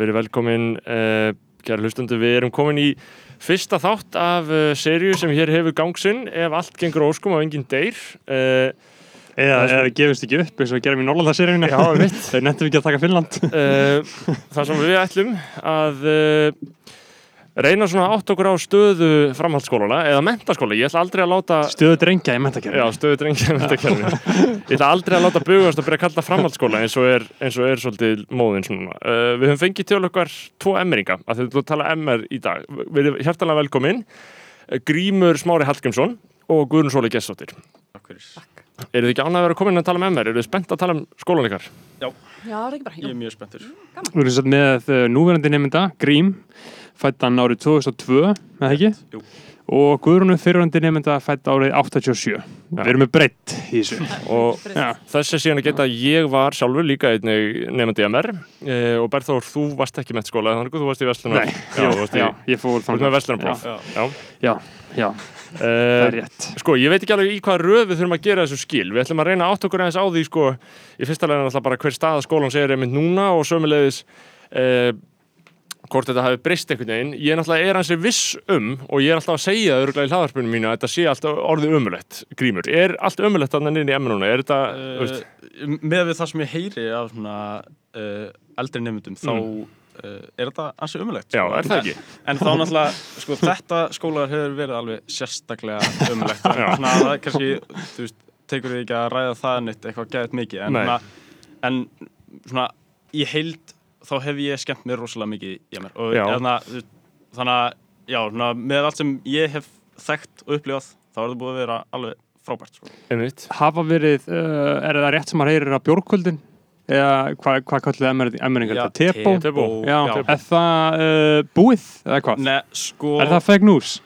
verið velkomin uh, kæra hlustundu, við erum komin í fyrsta þátt af uh, serju sem hér hefur gangsinn ef allt gengur óskum og enginn deyr uh, Eða, eða við gefumst ekki upp eins og við gerum í Norrlandaseríunni. Þeir nettum ekki að taka Finnland. Það sem við ætlum að reyna svona átt okkur á stöðu framhaldsskólana eða mentaskóla, ég ætla aldrei að láta Stöðu drengja í Já, mentakerfinu. stöðu drengja í mentakerfinu Ég ætla aldrei að láta bugast og byrja að kalla framhaldsskóla eins og er, eins og er svolítið móðin svona. Uh, við höfum fengið til okkar tvo emmeringa, að þau tala MR í dag Við erum hjartalega velkomin uh, Grímur Smári Hallgrímsson og Guðrun Sóli Gessóttir Takk fyrir. Eru þið ekki ánægð að vera komin að tala með MR? Eru þið spennt að tala um skólan ykkar? Já, er bara. Ég er mjög spenntur. Við erum satt með uh, núverandi nefnda, Grím, fættan árið 2002, eða ekki? Jú. Og Guðrunu fyrirhandi nefnda fætt árið 87. Við erum með breytt í þessu. Og Já. þess er síðan að geta að ég var sjálfur líka einnig nefandi MR uh, og Berþór, þú varst ekki með skóla þannig að þú varst í Vestlunar Nei, Já, varst í, já, ég fór þú varst með Vestlunarpróf Já. Já, Já, já, það er rétt. Sko, ég veit ekki alveg í hvað röð við þurfum að gera þessu skil. Við ætlum að reyna átt okkur aðeins á því, sko, í fyrsta leginn alltaf bara hver staða skólan segir einmitt núna og sömulegis eh, hvort þetta hafi breyst einhvern veginn. Ég er náttúrulega er hansi viss um og ég er alltaf að segja það örgulega í hlaðarpunum mínu að þetta sé alltaf orðið ömulegt, grímur. Er allt ömulegt þannig inn í emminuna? Er þetta, veist, Uh, með við það sem ég heyri af svona uh, eldri nefndum þá uh, er þetta ansi umulegt. já, er það ekki? En þá náttúrulega, sko, þetta skólar hefur verið alveg sérstaklega umulegt. Svona, það er kannski, þú veist, tekur þið ekki að ræða það neitt eitthvað gæðið mikið. En, svona, en svona, í heild þá hef ég skemmt mér rosalega mikið í mér. Og Já. þannig að, að, já, svona, með allt sem ég hef þekkt og upplifað, þá er það búið að vera alveg frábært, sko. Einmitt. Hafa verið, uh, er það rétt sem maður heyrir að bjórkvöldin? Eða hvað hva kallið emmeringar þetta? Tebó? Tebó. Já, já. er það uh, búið eða hvað? Nei, sko... Er það fake news?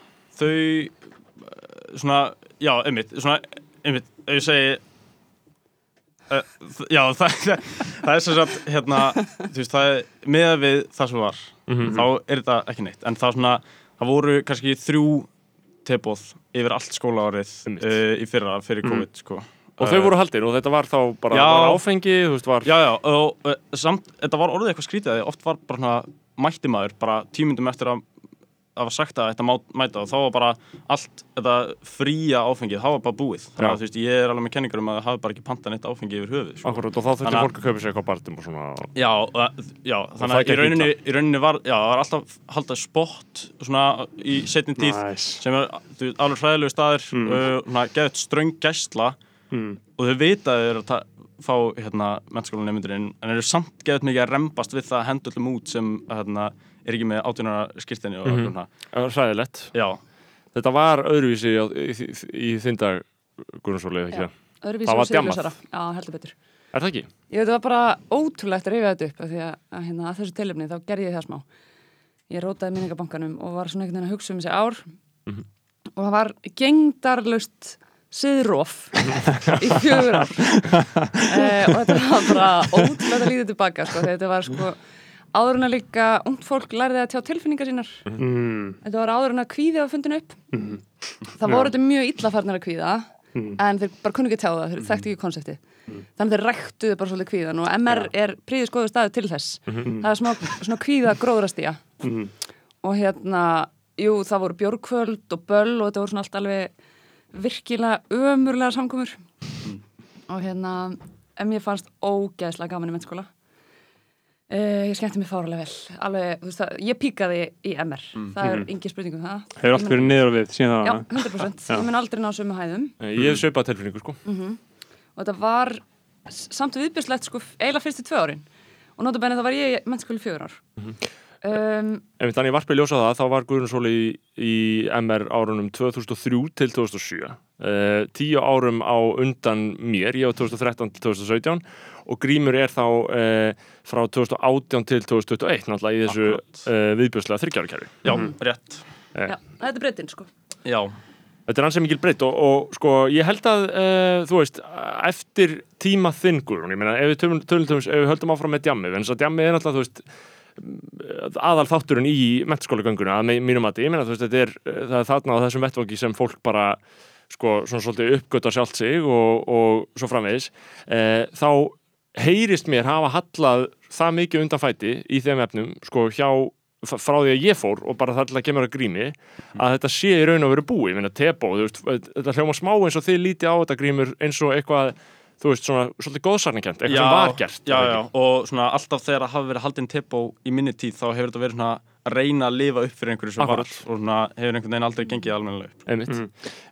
þau uh, svona, já, einmitt svona, einmitt, ef ég segi já, það, það er sem sagt hérna, þú veist, það er með við það sem var, Mhm. þá er þetta ekki neitt, en það svona, það voru kannski þrjú tebóð yfir allt skólaárið uh, í fyrra, fyrir Mhm. COVID, sko Og þau voru haldin og þetta var þá bara Já. var áfengi, þú veist, var... Já, já, og samt, þetta var orðið eitthvað skrítið, oft var bara svona mætti maður, bara tímundum eftir að það var sagt að þetta mæta og þá var bara allt þetta fría áfengið, það var bara búið þannig að þú veist, ég er alveg með kenningar um að það hafi bara ekki pantað neitt áfengi yfir höfuð sko. Akkurat, og þá þurfti fólk að kaupa sér eitthvað barndum og svona... Já, já, þannig að í rauninni, í rauninni var, já, var alltaf haldað spott svona í setni tíð Nice. sem er þú veist, alveg hræðilegu staðir Mm. uh, geðið ströng gæsla Mm. og þau vita að þau eru að fá hérna, mennskólanemyndurinn en eru samt geðið mikið að rembast við það er ekki með átjónara skýrtinni og mm Það var hræðilegt. já, Þetta var öðruvísi í, í, í þinn dag, Gunnarsólið, ekki það? Öðruvísi Það og siðlausara. Já, heldur betur. Er það ekki? Ég veit, það var bara ótrúlegt að reyfa þetta upp af því að, að, hérna, að þessu tilefni þá gerði ég það smá. Ég rótaði minningabankanum og var svona einhvern veginn að hugsa um þessi ár Mhm. og það var gengdarlaust siðróf í fjögur ár eh, og þetta var bara ótrúlega lítið tilbaka sko, þetta var sko áður en að líka ungt fólk lærði að tjá tilfinningar sínar. Mm. þetta var áður en að kvíði var fundin upp. Mm. það voru þetta mjög illa farnar að kvíða Mm. en þeir bara kunni ekki tjá það, þeir þekktu ekki konsepti þannig að þeir ræktuðu bara svolítið kvíðan og MR er príðis góðu staðu til þess. Það er smá svona kvíða gróðrastía og hérna jú, það voru bjórkvöld og böll og þetta voru svona allt alveg virkilega ömurlega samkomur. Og hérna en mér fannst ógeðslega gaman í mennskóla uh, ég skemmti mig fáralega vel. Alveg, þú veist það, ég píkaði í MR það er engin spurning um það. Hefur allt verið niður og við síðan Já, það? 100%, ég mun aldrei ná sömu hæðum. Nei, Ég hef sveipað tilfinningu, sko. og þetta var samt viðbjörnslegt sko eiginlega fyrstu tvö árin. Og notabene það var ég í mennskóli fjögur ár. Um, Ef þannig varpið ljósa það, þá var Guðrunnsóli í, í MR árunum 2003 til 2007. Uh, tíu árum á undan mér, ég var 2013 til 2017 og Grímur er þá uh, frá 2018 til 2021, náttúrulega í þessu uh, viðbjörslega þryggjárakerfi. já, rétt. Já, þetta er breytin sko. Já, Þetta er ansið mikil breytt og, og sko ég held að uh, þú veist, eftir tíma þinn Guðrún, ég meina ef við tölum, tölum, ef við höldum áfram með djammið, en þess að djammið er náttúrulega þú veist aðal þátturinn í mentaskólagönguna að mínum að ég meina þú veist, þetta er það er þarna á þessum vettvangi sem fólk bara sko svona svolítið uppgötar sjálft sig og, og svo framvegis. Uh, þá heyrist mér hafa hallað það mikið undan fæti í þeim efnum sko hjá frá því að ég fór og bara það til að kemur að grími að þetta sé í raun og veru búi ég meina Tebo, þú veist, þetta hljóma smá eins og þið lítið á þetta grímur eins og eitthvað þú veist, svona svolítið góðsarnakent eitthvað sem var gert já, er já, og svona alltaf þegar það hafi verið haldin tepó í minni tíð þá hefur þetta verið svona að reyna að lifa upp fyrir einhverju sem var Akkurat. og svona hefur einhvern veginn aldrei gengið almennilega upp. Mhm.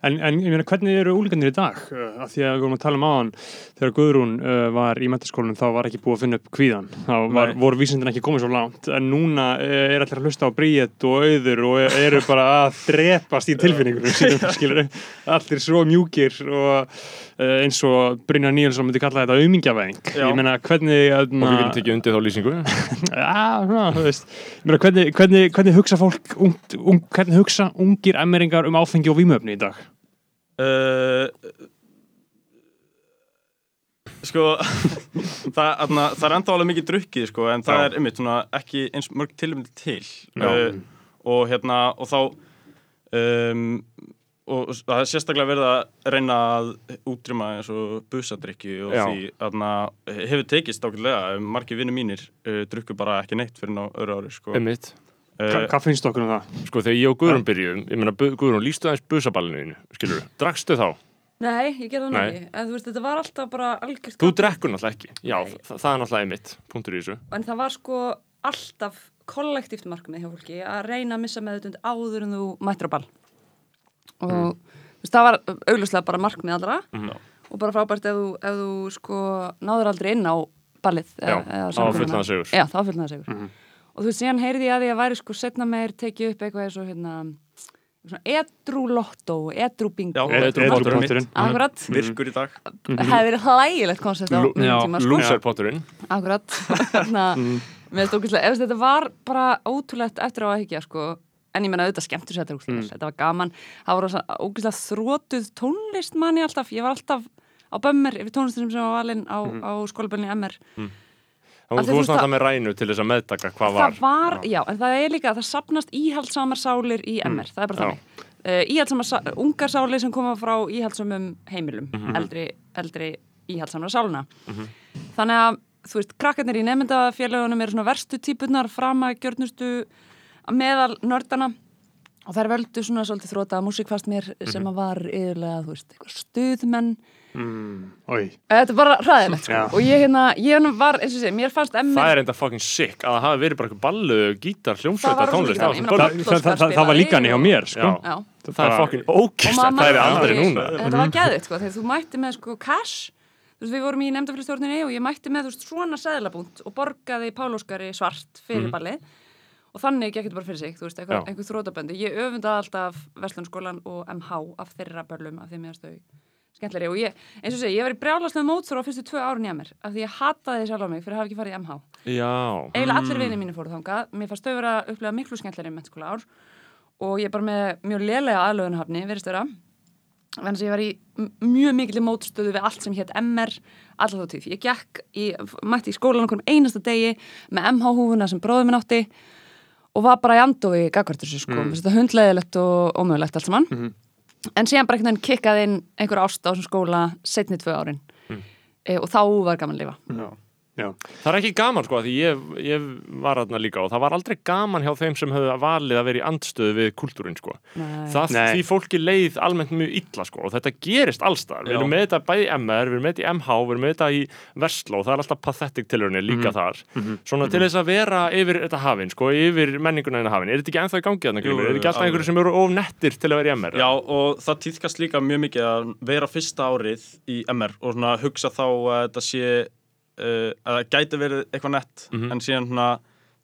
En, en ég meina, hvernig eru úlingarnir í dag? Uh, af því að við vorum að tala um áðan, þegar Guðrún uh, var í metaskólanum, þá var ekki búið að finna upp kvíðan. Þá var, voru vísindin ekki komið svo langt. En núna uh, er allir að hlusta á bríet og auður og eru bara að drepast í tilfinningunum sínum, skilur Allir svo mjúkir og eins og Brynjar Níelsson myndi kalla þetta auðmingjavæðing. Ég meina, hvernig... og við getum tekið undir þá lýsingu Já, svona, þú veist Ég meina, hvernig, hvernig, hvernig hugsa fólk ungt, un, hvernig hugsa ungir emmeringar um áfengi og vímöfni í dag? uh, sko það, aðna, það er enda alveg mikið drukkið sko, en það Já. er einmitt svona ekki eins mörg tilmyndi til uh, og hérna og þá um, og það er sérstaklega verið að reyna að útrýma eins og busadrykki og Já. því aðna, hefur tekist ákveðlega, margir vinnir mínir uh, drukku bara ekki neitt fyrir ná öru ári sko. Einmitt. Hva, uh, hvað finnst okkur um það? sko þegar ég og Guðrún byrjuðum ég meina Bu- Guðrún, lístu aðeins busaballinu skilur drakstu þá? Nei, ég gerði það Nei. ekki. En þú veist, þetta var alltaf bara algjört Þú drekkur náttúrulega ekki já, Nei. það, það er náttúrulega einmitt, punktur í þessu En það var sko alltaf kollektíft markmið hjá fólki að reyna að missa meðutund áður en þú mættir á ball. Og Mm. veist, það var augljóslega bara markmið allra Mhm. og bara frábært ef þú, ef þú sko náður aldrei inn á ballið. Já, eða á samkomuna. fullnaðan sigur. Já, þá fullnaða sigur. Mhm. Og þú veist, síðan heyrði ég að að væri sko setna meir tekið upp eitthvað eins og hérna svona edrú lottó, edrú bingo. Já, Ed- Edrú potturinn. potturinn. Akkurat. virkur í dag hefði verið hlægilegt koncept á sko. Lúserpotturinn Akkurat Þannig að mér finnst ógeðslega, ef þetta var bara ótrúlegt eftir á að higgja sko en ég menna auðvitað skemmtur sér þetta vel. þetta var gaman, það var ógeðslega þrótuð tónlist manni alltaf, ég var alltaf á bömmir yfir tónlistinum sem var valinn á, á skólabölni MR því þú varst náttúrulega með rænu til þess að meðtaka hvað var það var, já, en það er líka það sapnast íhaldsamar sálir í MR það er bara Já. þannig. Uh, íhaldsamar, sá- ungar sálir sem koma frá íhaldsamum heimilum, Mhm. eldri, eldri íhaldsamra sáluna þannig að, þú veist, krakkarnir í nefndafélagunum eru svona verstu típunar fram að gjörnustu meðal nördana og þær völdu svona svolítið þróta músík fast mér sem að var yfirlega, þú veist, eitthvað stuðmenn Mm, oi. þetta er bara hræðilegt, sko og ég hérna, ég var, eins og sé, mér fannst MR Það er enda fucking sick að það hafi verið bara eitthvað ballu, gítar, hljómsveita, tónlist á. Það, það, það, það var líka niður hjá mér, sko. Já. Já. Það er fucking ókist það er aldrei núna þetta var geðvitt sko, þegar þú mætti með sko cash þú veist við vorum í nefndafélagstjórninni og ég mætti með þú veist svona seðlabúnt og borgaði Pál Óskari svart fyrir Mhm. ballið og þannig gekk þetta bara fyrir sig, þú veist, einhver, einhver þrótaböndi ég öfundaði alltaf Vestlunskólan og MH af þeirra böllum af því að mér stöðu skemmtleri og ég, eins og segi, ég var í brjálaslega mótsóra á fyrstu tvö árun í mér af því ég hataði sjálf á mig fyrir að hafa ekki farið í MH Já, eiginlega allir vinið mínu fóru þangað. Mér fannst vera að upplega miklu skemmtleri mennskóla ár og ég bara með mjög lélega aðlöðunhafni, verið störa þannig að ég var í mjög mikil mótstöðu við allt sem hétt MR allar þá tíð, ég gekk í, mætti í skólan okkur um einasta degi með MH-húfuna sem bróður minn átti og var bara í andói gagvartur sér sko, mm. þetta hundleðilegt og ómögulegt allt saman Mhm. en síðan bara einhvern veginn kikkaði inn einhver ást á þessum skóla setni tvö árin Mm. e, og þá var gaman að lifa Já. Já. það er ekki gaman sko því ég, ég var þarna líka og það var aldrei gaman hjá þeim sem höfðu valið að vera í andstöðu við kultúrin sko Nei. það Nei. því fólki leið almennt mjög illa sko og þetta gerist allstar, við erum með þetta bæði í MR, við erum með þetta í MH, við erum með þetta í Vestló, það er alltaf pathetic tilhörni líka Mhm. þar, svona til þess að vera yfir þetta hafinn, sko, yfir menninguna innan hafinn er þetta ekki ennþá í gangi þarna, er jú, ekki alltaf einhverju sem eru of nettir til að vera í MR? Já, og það týðkast líka mjög að og að uh, að það gæti verið eitthvað nett Mhm. en síðan svona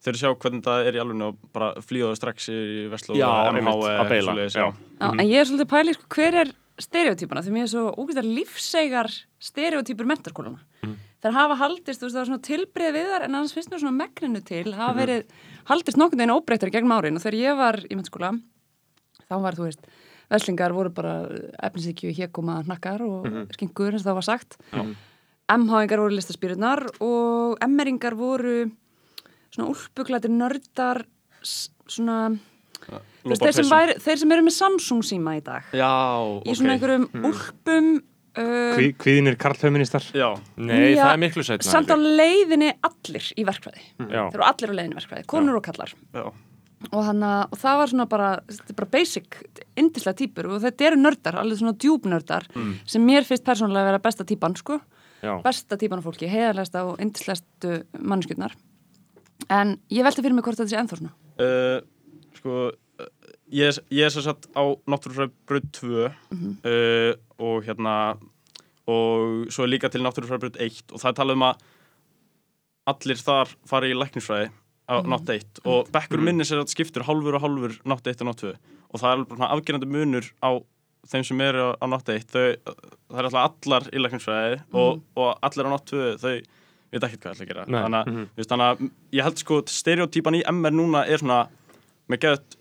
þegar þú sjá hvernig það er í alveg og bara flýðaðu strax í Vestló Já, eða MH að beila, svoleiðis, já. Já, en ég er svolítið pæli, sko, hver er stereotypuna? Því mér er svo ógæstar lífsegar stereotypur mentarskólana. Mm. Þær hafa haldist, þú veist, það var svona tilbrið við þar, en annars finnst mér svona megninu til, hafa verið, haldist nokkurn veginn óbreyttar gegnum árin og þegar ég var í mennskóla, þá var, þú veist, veslingar voru bara efnisíkju, héguma, hnakkar og skingur, eins og það var sagt. MH-ingar voru listaspýrunar og M-eringar voru svona úlpuglætir nördar, svona, þú veist, þeir sem, væri, þeir sem eru með Samsung síma í dag. Já, í svona einhverjum úlpum uh, Hví, Hvíðinir karlfeministar Já, Nei, Já, það er miklu setna samt á leiðinni allir í verkfræði. Já, þeir eru allir á leiðinni í verkfræði, konur og kallar já, og, hana, og það var svona bara, þetta er bara basic indislega típur og þetta eru nördar alveg svona djúbnördar sem mér finnst persónulega að vera besta típan sko já, besta típan af fólki, heiðarlegasta og indislegastu mannskjurnar en ég velti fyrir mig hvort þetta sé ennþá svona. Uh, sko ég, er- ég er svo satt á náttúrufræðbröð 2 uh, og hérna og svo er líka til náttúrufræðbröð 1 og það er talað um að allir þar fari í læknisfræði á nátt 1 og bekkur minni sér að skiptur hálfur og hálfur nátt 1 og nátt 2 og það er alveg bara afgerandi munur á þeim sem eru á, nátt 1 þau, það er alltaf allar í læknisfræði og, og allir á nátt 2 þau veit ekkert hvað það ætla að gera. Þannig, að, mm þannig að ég held sko stereotypan í MR núna er svona með geðut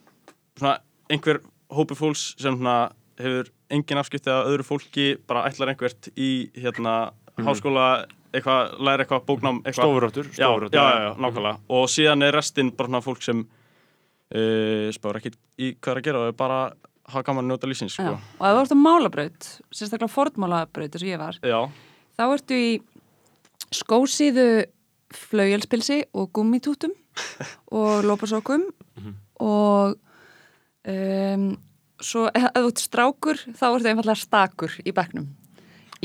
svona einhver hópi fólks sem svona hefur engin afskipti af öðru fólki bara ætlar einhvert í hérna háskóla eitthvað, læra eitthvað bóknám eitthvað. Stofuróttur, já, já, já, já, nákvæmlega. Og síðan er restinn bara svona fólk sem uh, spáur ekki í hvað er að gera og er bara að hafa gaman að njóta lífsins Já. sko. og ef þú ert á málabraut, sérstaklega fornmálabraut eins og ég var, já, þá ertu í skósíðu flaujelspilsi og gummitútum og lópasókum og um, svo ef þú ert strákur þá ertu einfallega stakur í bekknum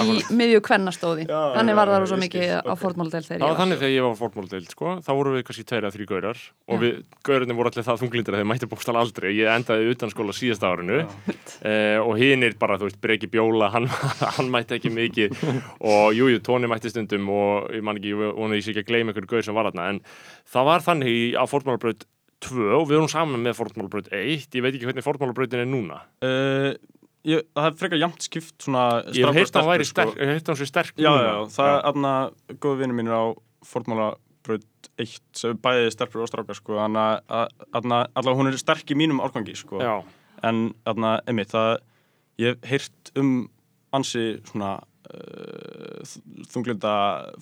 í miðju kvennastóði. Þannig var það ég mikið skil, á fornmáladel þegar Já, ég var þannig þegar ég var fórmóldeild, sko, þá voru við kannski tveir eða þrý gaurar og við, gaurarnir voru allir það þunglindir að þeir mætti bókstal aldrei. Ég endaði utan skóla síðasta árinu eh, og hinir bara, þú veist, Breki Bjóla, hann, hann mætti ekki mikið og jújú, jú, Tóni mætti stundum og ég man ekki, vona ég sé ekki að gleyma einhverju gaur sem var þarna, en það var þannig í- á fórmálabraut 2 og við vorum saman með fórmálabraut 1, ég veit ekki hvernig fórmálabrautin er núna. uh, ég, það er frekar jamt skipt svona Ég heilt að hann væri sterk, ég hef heilt að hann sé sterk Já, já, já, það er aðna góðu vinnu mínir á Fortmálabraut 1 sem bæðið sterkur og strákar sko, þannig að allavega hún er sterk í mínum árgangi sko, Já, en aðna, einmitt, það ég heyrt um ansi svona uh, þunglinda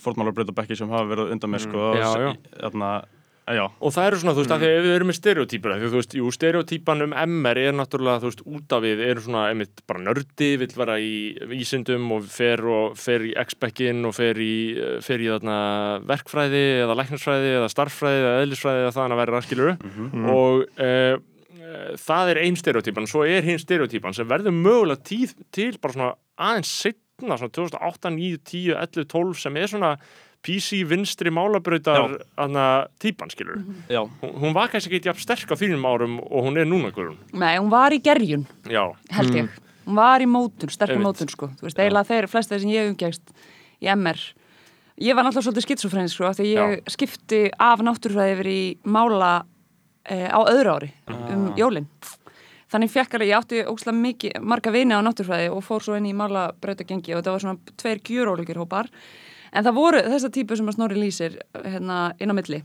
Fortmálabrautabekki sem hafa verið undan mér sko, Mm, já, já. Aðna, já, Og það eru svona, þú veist, mm. að því að við erum með stereotypur því að þú veist, jú, stereotypan um MR er náttúrulega, þú veist, út af við eru svona einmitt bara nördi, vill vera í vísindum og fer, og fer í X-Beckin og fer í, eh, fer í þarna verkfræði eða læknarsfræði eða starffræði eða eðlisfræði eða það að vera raskiluru og uh, það er ein stereotypan, svo er hinn stereotypan sem verður mögulega tíð til bara svona aðeins setna, svona 2008, 9, 10, 11, 12 sem er svona PC vinstri málabrautar típan, skilur já, hún, hún var kannski ekki jafn sterk á þínum árum og hún er núna, Guðrún. Nei, hún var í gerjun, Já, held ég. Hún var í mótun, sterkur mótun sko. Þú veist, eiginlega þeir flest þeir sem ég umgæst í MR ég var náttúrulega svolítið skitsofræðin sko af því ég skipti af náttúrfræði yfir í mála eh, á öðru ári um jólin. Þannig fekk alveg, ég átti ógslag mikið marga vini á náttúrfræði og fór svo inn í mála brautagengi og þetta var svona tveir gjurólíkir hópar en það voru þessa típu sem að Snorri lýsir hérna inn á milli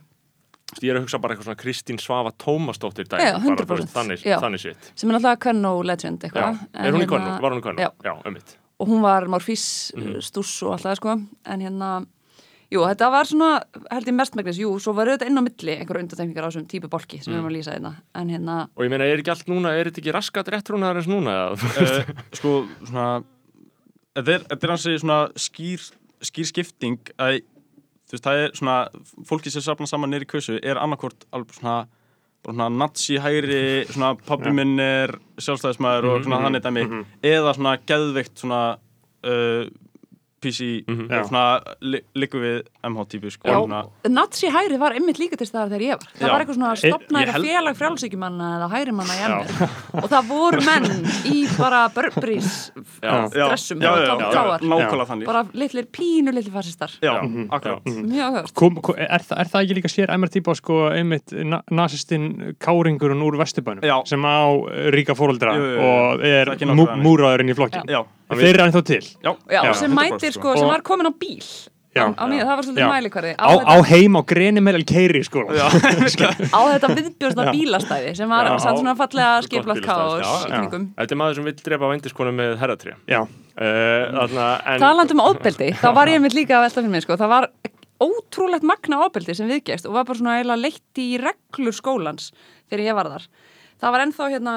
ég er að hugsa bara eitthvað svona Kristín Svava Tómasdóttir dæmi, Já, bara, þú 100%. veist, þannig, Já. þannig sitt sem er náttúrulega Kvenno legend eitthvað er hún í En könnu, hérna- var hún í könnu? Já. Já, ummitt og hún var morfís, Mhm. stúss og allt það sko en hérna, jú, þetta var svona held ég mestmægnis, jú, svo var þetta inn á milli einhverju undartekningar á þessum típu bolki sem við erum að lýsa þetta, en hérna Og ég meina, er ekki allt núna, er þetta ekki raskat réttrúnaðar eins núna? eða? uh, sko, svona þetta er, þetta er hansi svona skýr skýr skipting að þú veist, það er svona, fólki sem safna saman nýri kösu er annarkvort alveg svona svona nazi hægri svona pabbi minn er sjálfstæðismæður og svona þannig dæmi eða svona geðveikt svona uh, PC og svona li, líku við MH típu sko svona, Nazi hæri var einmitt líka til staðar þegar ég var. Það Já. var eitthvað svona eitthvað held- félag frjálsíkjumanna eða hæri manna í emmer og það voru menn í bara Burberrys Já. dressum bara litlir pínu litlir akkurat. Mjög höfst Kom, kom, er, það, er það ekki líka sér MR típa sko einmitt na, nasistinn Káringurinn úr Vesturbænum Já. sem á eh, ríka jú. og er er múraðurinn í flokkin þeir eru ennþá til? Já, já, Já, sem 100% mætir sko, sem var komin á bíl. Já. á, á nýja, það var svolítið mælikvarði. Á, á heim á greni með keiri sko. Já, á þetta viðbjörnsna bílastæði sem var Já. samt svona fallega káos já, í kringum. Þetta er maður sem vill drepa vændiskonu með herratrí já, uh, þarna, en, Talandi um ofbeldi, þá var ég mitt líka að velta fyrir mig sko. það var ótrúlegt magna ofbeldi sem viðgæst og var bara svona eiginlega leitt í reglur skólans þegar ég var þar það var ennþá hérna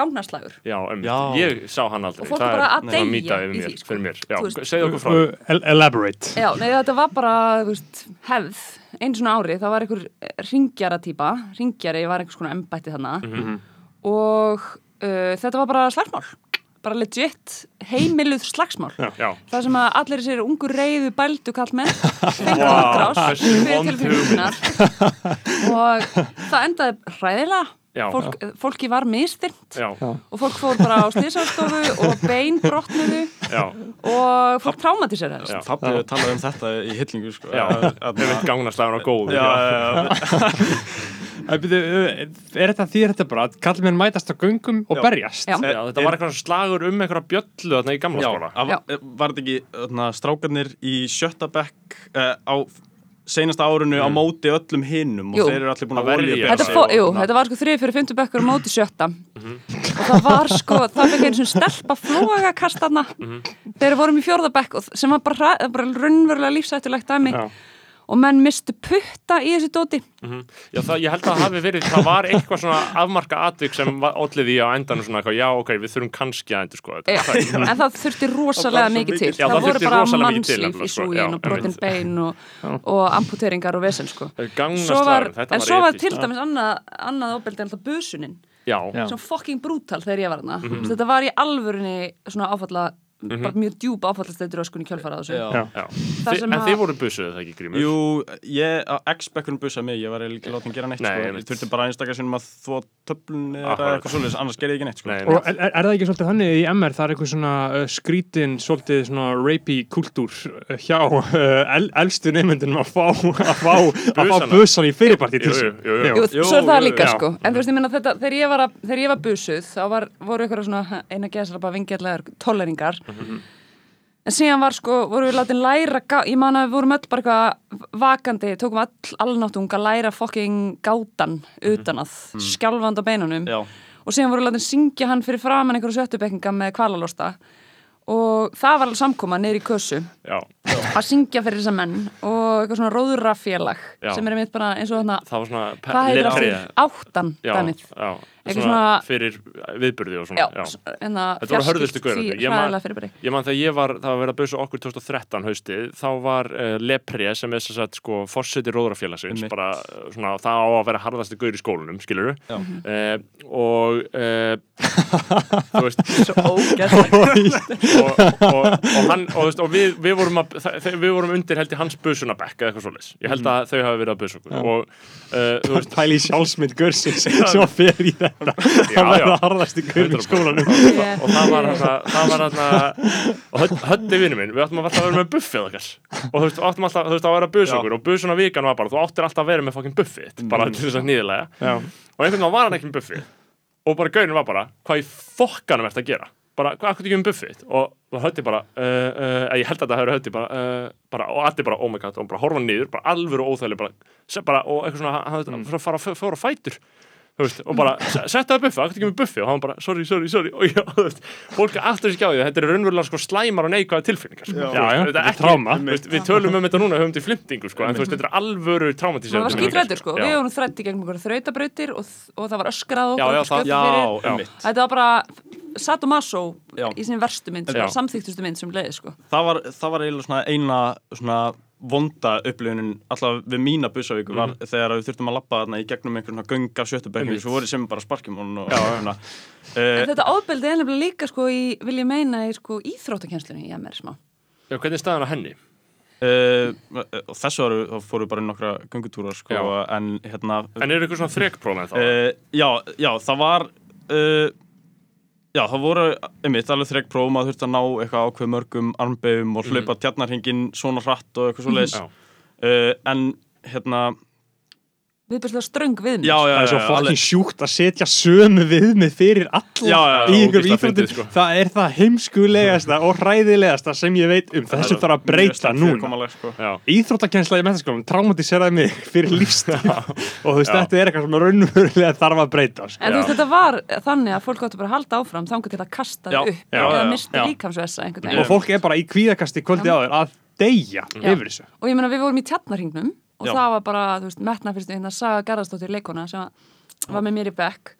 gangnaslagur. Já, um, Já. ég sá hann aldrei. Og fólk Það bara að deyja í mér, því, sko. Já, segðu okkur frá el- elaborate. Já, nei, þetta var bara, veist, hefð, einu svona ári, það var einhver ringjara típa, ringjari var einhvers konar embætti þarna. Mhm. og uh, þetta var bara slagsmál, bara legit heimiluð slagsmál. Já, Það sem að allir þessir ungu reyðu bældu kall með, fengur Vá, útrás hversu fyrir vond tilfinningunar og það endaði hræðilega, Já. Fólk, fólki var mistyrnt já, og fólk fór bara á slísastofu og bein brotnuðu já, og fólk. Já. Fabbi hefur talað um þetta í hillingu sko. já Ef við gangnaslagun á Já, já, já. Uh, Er þetta því þetta bara að kallmenn mætast á göngum og Já. berjast? Já. Já, þetta var eitthvað slagur um einhverja bjöllu þarna í gamla Já, skóla var, þetta ekki þarna, strákarnir í sjötta bekk uh, á seinasta árunu á móti öllum hinnum Jú. og þeir eru allir búin Að verja. Þetta, jú, þetta var sko þrið fyrir fymtu bekkur á móti sjötta og það var sko, það fekk einu svona stelpa flóagakast þarna þegar við vorum í fjórða bekk og sem var bara, bara raunverulega lífsættulegt dæmi Já. Og menn mistu putta í þessu dóti. Já, það, ég held að það hafi verið, það var eitthvað svona afmarka atvik sem ollið í á endanum svona eitthvað, já, ok, við þurfum kannski að endur sko Já, en það þurfti rosalega Það var svo mikið til Já, það, það voru bara mannslíf í sko. súgin Já, og brotin bein og, og amputeringar og vesen sko. svo var, þetta en var svo var til dæmis annað, annað óbeldi en það busunin. Já, Já. sem fucking brútal þegar ég var hana Mhm. þetta var í alvörinni svona áfalla bara mjög djúb áfallasteytur öskun í sem En þið voru busuð það ekki grímur? Jú, ég, á X-bekkunum busaði mig, ég var ekki látið að gera neitt Nei, sko. Ég þurfti bara einstakar sinnum að þvó töflun eða eitthvað svolítið, annars gerði ég ekki neitt sko. Nei, Og er, er það ekki svolítið þannig í MR, það er eitthvað svona uh, skrítin, svolítið svona rapey kultúr uh, hjá uh, el, elstu neymyndunum að fá að fá, að fá busan í fyrirparti svo er það líka sko. En þú veist ég minna þetta, þegar ég var, að, þegar ég var busuð þá var, voru ykkur svona eina geðsala bara vingjallegar tolleringar en síðan var sko, voru við látin læra ég man að við vorum öll bara eitthvað vakandi, tókum all alnáttung að læra fucking gátan utan að skjálfand á beinunum. Já, og síðan voru látin syngja hann fyrir framann einhverju sjöttubekkinga með kvalalosta og það var alveg samkoma niður í kössu Já, að syngja fyrir þessa menn og eitthvað svona róðurafélag Já. sem er einmitt bara eins og þarna hvað heitir það? Áttan Já, dæmið. Já, svona svona- fyrir viðburði og Já, svona Já, en það Þetta voru hörðustu gaurarnir. Ég man- þegar ég var, það var verið að busa okkur 2013 haustið, þá var uh, Lepre sem er þess að sko fórseti róðrafélagsins, bara uh, svona það á að vera harðasti gaur í skólanum, skilur Já. uh, og uh, þú veist og, og, og, hann, og, þú veist, og við, við, vorum að, við vorum undir held í hans busunabekk eða eitthvað svoleiðis, ég held að þau hafi verið að busa okkur. Og uh, þú veist Pæli sjálfsmynd görsins sem að fer í þetta Já, að vera já. harðasti gaur í skólanum og það var það þarna og höddi vinnu minn, við áttum alltaf að vera með buffið okkar. Og þú veist, áttum alltaf, að vera að Já. okkur og busuna vikan var bara, þú áttir alltaf að vera með fokkin buffið bara til þess að nýðilega og einhvern veginn var hann ekki með buffið. Og bara gaurin var bara, hvað í fokkanum ert að gera? Bara, hvað akkur ekki með buffið og það hötti bara, uh, uh, ég held að það hefur hötti bara, uh, bara, og allir bara, oh my god og bara horfa niður, bara alvöru óþægileg bara, bara, og eitthvað svona, hann hann mm. fara að fóra fætur veist, og bara, se- settu það buffi, akkur ekki með buffi og hann bara, sorry, sorry, sorry og já, þú veist, fólk er alltaf ekki á því þetta er raunverulega sko slæmar og neikvæða tilfinningar sko. Já, já, veist, þetta er ekki- tráma. veist, við tölum um þetta núna, höfum til flimtingu sko, en þú veist, þetta er alvöru Það traumatíserandi var skítrættur sko, Já. við vorum þrætt í gegnum einhverja þrautabrautir og, og það var öskrað Já, okkur já, og skjöld já, fyrir. einmitt. Þetta var bara sadomaso Já. í sinni verstu mynd, Já. bara samþyktustu mynd sem leiði sko. það var, það var vonda upplifunin alltaf við mína busavíku var þegar við þurftum að lappa þarna í gegnum einhvern göng af sjöttubekkum Einmitt. svo voru sem bara sparkjum og En uh, þetta ábeldi er nefnilega líka sko í, vil ég meina, í sko íþróttakennslunni í MR smá. Já, hvernig er staðan á henni? uh, og þessu áru þá fóru bara í nokkra göngutúrar sko, Já. en hérna En eru eitthvað svona þrekpróf með þá? uh, já, já, það var uh, já, það voru einmitt alveg þrek prófum að þurfti að ná eitthvað ákveð mörgum armbegum og hlaupa mm tjarnarhingin svona hratt og eitthvað svo leiðis Já. uh, en hérna Viðbærslega ströng viðmið. já, já, Það er svo já, fokkin alveg- sjúkt að setja sömu viðmið fyrir alla Já, já, já, í ógeðslega íþróttum. sko. Það er það heimskulegasta og hræðilegasta sem ég veit um. Þessu þarf að breyta núna. sko. Já. Íþróttakensla í mentaskólum traumatiseraði mig fyrir lífstíl og þú veist, Já. þetta er eitthvað sem raunverulega þarf að breyta. Sko. En þú veist, þetta var þannig að fólk áttu bara að halda áfram þangað til að kasta Já, upp já, eða já, misti já. líkamsvessa einhvern Og fólk er bara í kvíðakasti kvöldi áður að deyja Já. yfir þessu. Og ég meina, við vorum í tjarnarhingnum og Já. það var bara, þú veist, metna fyrstu hérna Saga Garðarsdóttir leikona sem var með mér í bekk.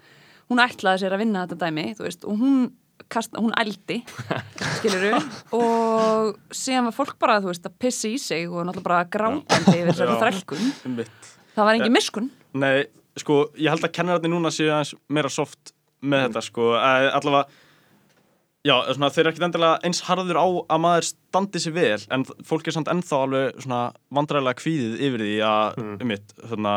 hún ætlaði sér að vinna þetta dæmi þú veist, og hún, kast, hún ældi skiluru og síðan var fólk bara þú veist, að pissi í sig og náttúrulega bara grátandi yfir þessari þrælkun. Það var engin miskun Nei, sko, ég held að kennararnir núna séu aðeins meira soft með þetta, sko, að, allavega Já, svona, þeir eru ekkert endilega eins harður á að maður standi sér vel en fólk er samt ennþá alveg svona vandræðilega kvíðið yfir því að Mm. um mitt, svona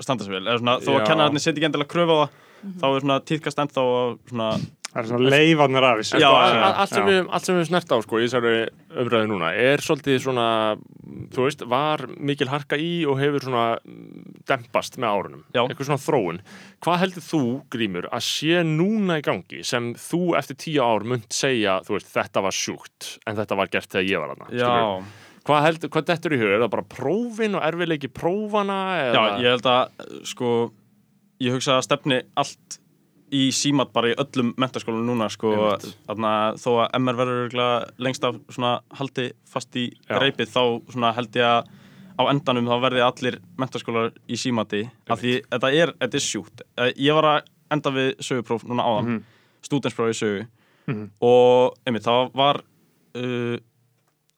standa sér vel, eða svona, þó að kennararnir setja ekki endilega kröfu á það, þá er svona tíðkast ennþá að svona, Það er svona leifarnir af þessu. Sko. allt, sem við, allt sem við snert á sko, í þessari umræðu núna er svolítið svona, þú veist, var mikil harka í og hefur svona mm, dempast með árunum, Já. eitthvað svona þróun hvað heldur þú, Grímur, að sé núna í gangi sem þú eftir tíu ár munt segja, þú veist, þetta var sjúkt en þetta var gert þegar ég var já, hvað heldur, hvað dettur í hug, er það bara prófin og erfiðleiki prófana já, eða? ég held að, sko, ég hugsa að stefni allt í símat bara í öllum mentaskólum núna, sko, þarna þó að MR verður lengst af svona haldi fast í Já. reipið, þá svona held ég að á endanum þá verði allir mentaskólar í símati, af því þetta er, þetta er sjúkt. Eh, Ég var að enda við sögupróf núna áðan, mm Mhm. í sögu Mhm. og einmitt, það var uh,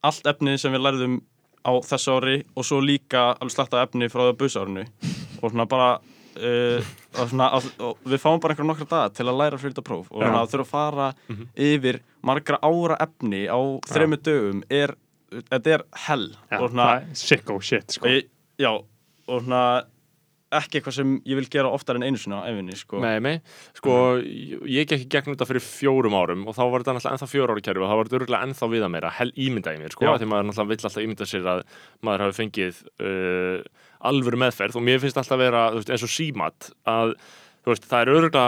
allt efni sem við lærðum á þessu ári og svo líka alveg sletta efni frá það busárinu og svona bara uh, og svona, og, og við fáum bara einhverja nokkra daga til að læra fyrir þetta próf og Já. svona, þurfa að fara yfir margra ára efni á þremmu dögum er, þetta er hell Já, og svona, sicko shit, sko. ég, já, og svona ekki eitthvað sem ég vil gera oftar en einu sinna efinni, sko. Nei, nei, sko, ég ég gekk í gegnum þetta fyrir fjórum árum og þá var þetta náttúrulega ennþá fjóra ára kerfi og þá var þetta örgulega ennþá viða meira, hel ímyndaði mér, sko, því maður náttúrulega vill alltaf ímynda sér að maður hafi fengið uh, alvöru meðferð og mér finnst alltaf vera, þú veist, eins og símat að, þú veist, það er örgulega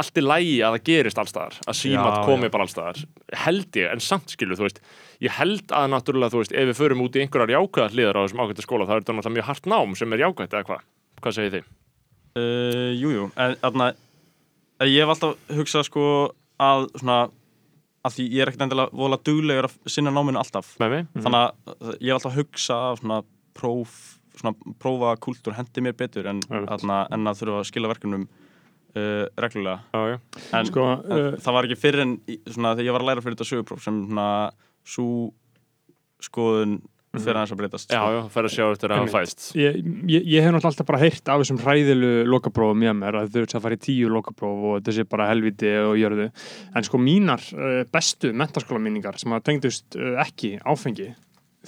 allt í lægi að það gerist allstaðar að símat komi já. bara allstaðar held ég, en samt skilu, þú veist ég held að náttúrulega, þú veist, ef við förum út í einhverjar jákvæðar hliðar á þessum ákvæmta skóla þá er þetta náttúrulega mjög hart nám sem er jákvætt eða hvað, hvað segir þið? Uh, jú, jú, en þarna ég hef alltaf hugsað sko að svona að því ég er ekkert endilega voðalega duglegur að sinna náminu alltaf Með mig? þannig að ég er alltaf að hugsa að svona próf, svona prófa kultúr hendi mér betur en, Einmitt. þarna, en að þurfa að skila verkefnum uh, reglulega. Já, já. en Sko, uh, það var ekki fyrir en í- svona, þegar ég var að læra fyrir þetta sögupróf sem svona svo skoðun fyrir aðeins að breytast Já, já, fer að sjá eftir að hann fæst ég, ég, ég hef náttúrulega alltaf bara heyrt af þessum hræðilu lokaprófum með mér að þau eru að fara í tíu lokapróf og þetta sé bara helviti og jörðu. En sko mínar uh, bestu mentaskólaminningar sem að tengdust uh, ekki áfengi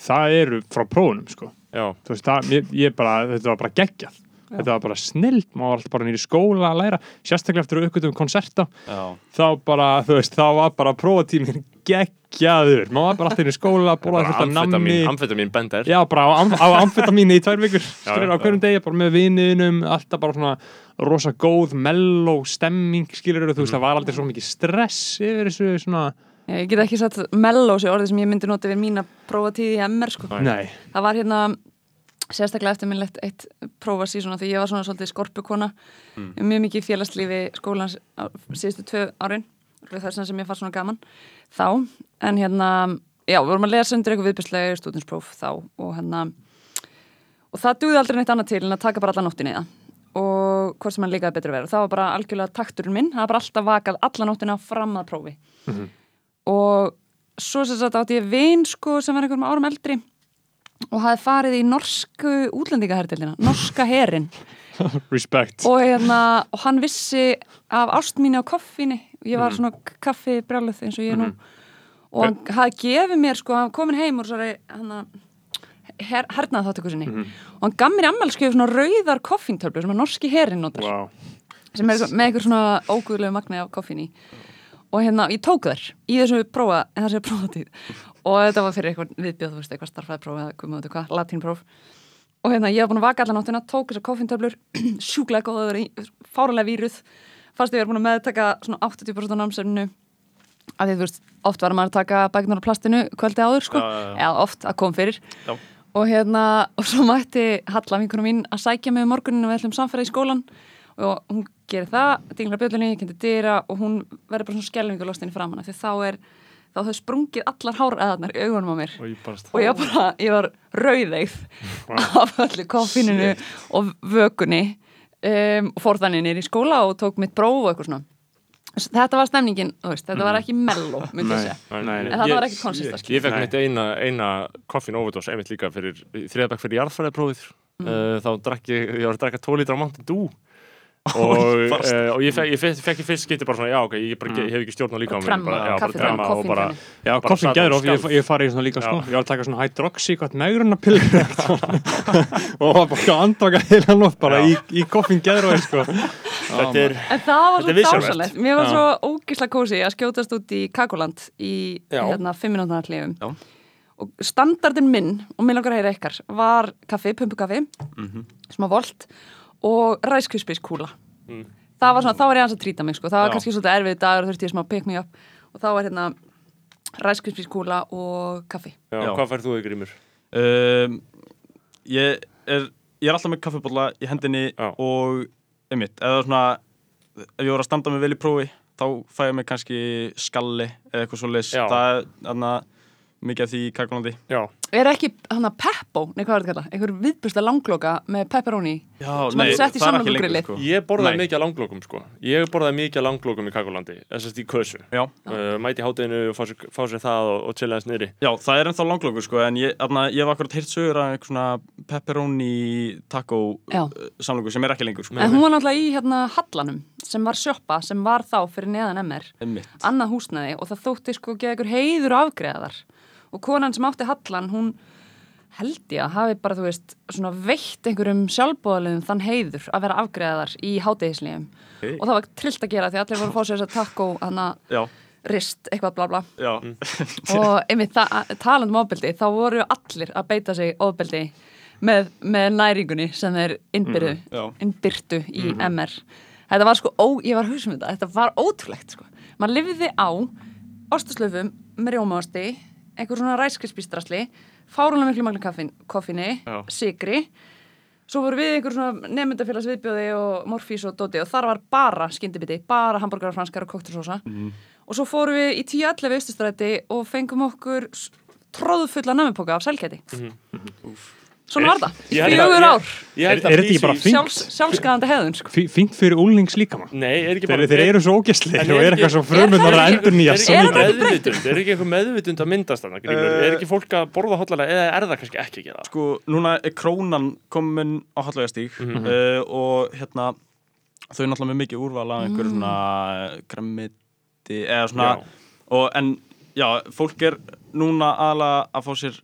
það eru frá prófunum sko. Já, þú veist það, ég, ég bara, þetta var bara geggjað þetta var bara snilt, maður var alltaf bara nýri skóla að læra, sérstaklega eftir aukvöldum konserta. Já, þá bara, þú veist, þá var bara prófatíminn geggjaður, maður var bara alltaf nýri skóla, bólaði bara fullt af nammi. amfetamin, bender Já, bara á, á amfetamínu í tvær vikur. Skilur já, á hverjum degi, bara með viniðinum alltaf bara svona rosa góð mellow stemming, skilur þú Mhm. veist, það var aldrei svo mikið stress yfir þessu svona, Já, ég get ekki sett melló sér orðið sem ég myndi nota við mína prófatíð í MR sko. Nei, það var hérna sérstaklega eftirminnlegt eitt prófa síðan því ég var svona svolítið skorpukona. Mm. mjög mikið félagslífi skólans síðustu tvö árin þess sem ég fann svona gaman þá. En hérna, já, við vorum að lesa undir eitthvað viðbjörnslega stúdinspróf þá og hérna og það dugði aldrei neitt annað til en að taka bara alla nóttina í það. Og hvort sem hann líkaði betur að vera það var bara algjörlega takturinn minn. Það var bara alltaf vakað alla nóttina fram að prófi. Og svo sem sagt átti ég vin sko sem var einhverjum árum eldri og hafði farið í norsku útlendingahertildina, norska herin. Respect. Og, hérna, og hann vissi af ást mínu á koffíni ég var svona kaffi brjáluð eins og ég er nú. Og hann hafði gefið mér sko, hann komin heim úr svo hann her, hernað þáttöku sinni og hann gaf mér í ammælskjöfu svona rauðar koffíntöflur sem að norski herin notar. Wow. sem er með eitthvað svona óguðlegu magni af koffín í og hérna, ég tók þær í þessu prófa, en þessu prófatíð. Og þetta var fyrir eitthvað viðbjöð, þú veist, eitthvað starfæði próf eða hvað maður hvað, latínpróf og hérna, ég var búin að vaka allan áttina, tók þessar koffíntöflur sjúklega góða, fárulega víruð. Fannst ég var búin að meðtaka svona 80% af námsefninu. Af því þú veist, oft var maður að taka bæknar á plastinu kvöldi áður, sko, já. eða oft að kom fyrir. Já. og hérna, og svo mætti Halla vinkunum mín að sækja mig um morguninu við ætlum samfæra í skólan og hún gerir það, dinglar bjöllunni, kynnti dyra og hún verður bara svona skelvingu lostin í framann af því þá er, þá þau sprungið allar háræðarnar í augunum á mér. Og ég bara og ég var bara, ég var rauðeigð af öllu koffíninu og vökunni um, og fór þannig nýr í skóla og tók mitt próf og eitthvað svona. Þetta var stemningin, þú veist, þetta var ekki melló myndi ég segja, en það var ekki konsistast. Ég fekk Nei. mitt eina, eina koffin overdose einmitt líka fyrir þriðabæk fyrir jarðfæðiprófið uh, þá drakk ég, ég var að drakka 2 lítra á Mountain Dew og, uh, og ég fekk, ég fekk, fekk í fyrst skipti bara svona, já ok, ég, bara, ég hef ekki stjórn á líka bara, já, bara tremma og bara Já, koffin gæður og of, ég, ég fari í svona líka sko, ég var að taka svona hydroxy, hvað megrunapillir og var bara að andvaka heila nótt bara í, í koffin gæður of, sko. Þetta er, En það var svo dásalegt. Mér var svo ógisla kósi að skjótast út í Kakoland í hérna, fimm minútnar hlifum. Já. Og standardin minn, og minn langar að heyra ykkar, var kaffi, pumpukaffi, Mhm. smá volt. og ræskrispiskúla. Mm. Það var svona, þá var ég aðeins að trýta mig, sko. Það var Já. kannski svolítið erfið dagur og þurfti ég smá að pick me up. Og þá var hérna ræskrispiskúla og kaffi. já, Já. hvað færð þú ykkur í mér? um, ég, er, ég er alltaf með kaffibólla í hendinni Já. og einmitt, eða svona ef ég voru að standa mig vel í prófi þá fæ ég mig kannski skalli eða eitthvað svo Já. það er þarna mikið af því í kakulandi Já, Er ekki hann að Peppo, nei hvað er þetta kalla, einhver viðbústa langloka með pepperoni? Já, Sem hann sett í það er lengur sko. ég borðaði Nei. mikið að langlókum sko Ég borðaði mikið að langlókum í Kakulandi þessast í kösu Já, uh, Mæti hátteginu og fá sér, fá sér það og, og chilla þess niðri já, það er ennþá langlókur sko en ég, þarna, ég hef akkurat heyrt sögur af eitthvað svona pepperoni taco Já. uh, samlokur sem er ekki lengur sko. En hún var náttúrulega í hérna Hallanum sem var sjoppa sem var þá fyrir neðan MR Einmitt. annað húsnaði og það þótti sko og og konan sem átti Hallan hún held ég að hafi bara þú veist svona veitt einhverjum sjálfbóðaliðum þann heiður að vera afgreðar í hátegislegum Ok. og það var trillt að gera því allir voru að fá sér þess að taco hana Já, rist eitthvað bla bla. Já, og einmitt það, talandi um ofbeldi þá voru allir að beita sig ofbeldi með, með næringunni sem þeir innbyrðu, já. innbyrtu í MR þetta var sko, ó, ég var að hugsa um þetta. Þetta var ótrúlegt sko. Maður lifði á ostaslöfum með rjómaosti, einhver svona ræskrispístrasli fárunlega miklu magna Já. sigri svo voru við einhver svona nefndafélags viðbjóði og morfís og dóti og þar var bara skyndibiti, bara hambúrgar franskar og koktelsósa Mhm. og svo fórum við í 10.11 austustræti og fengum okkur tróðfulla nammipoka af sælkæti svona var það, fjögur ár Er- þetta ekki bara? Sjálfs, sjálfskaðandi hefðun sko. Fínt fyrir úlnings líka er ekki Þeir, bara þeir eru svo ógæsleir En og er eitthvað svo frumunar að endur nýja Er Er ekki ekki er ekki eitthvað meðvitund að myndast þarna, Grímur? Eh, Er ekki fólk að borða hotlalega eða er það kannski ekki að gera það? Sko, núna er krónan komin á hallægastík Mhm. uh, og hérna þau er náttúrulega mikið úrval af einhverju svona grammiti eða svona en já, fólk er núna aðla að fá sér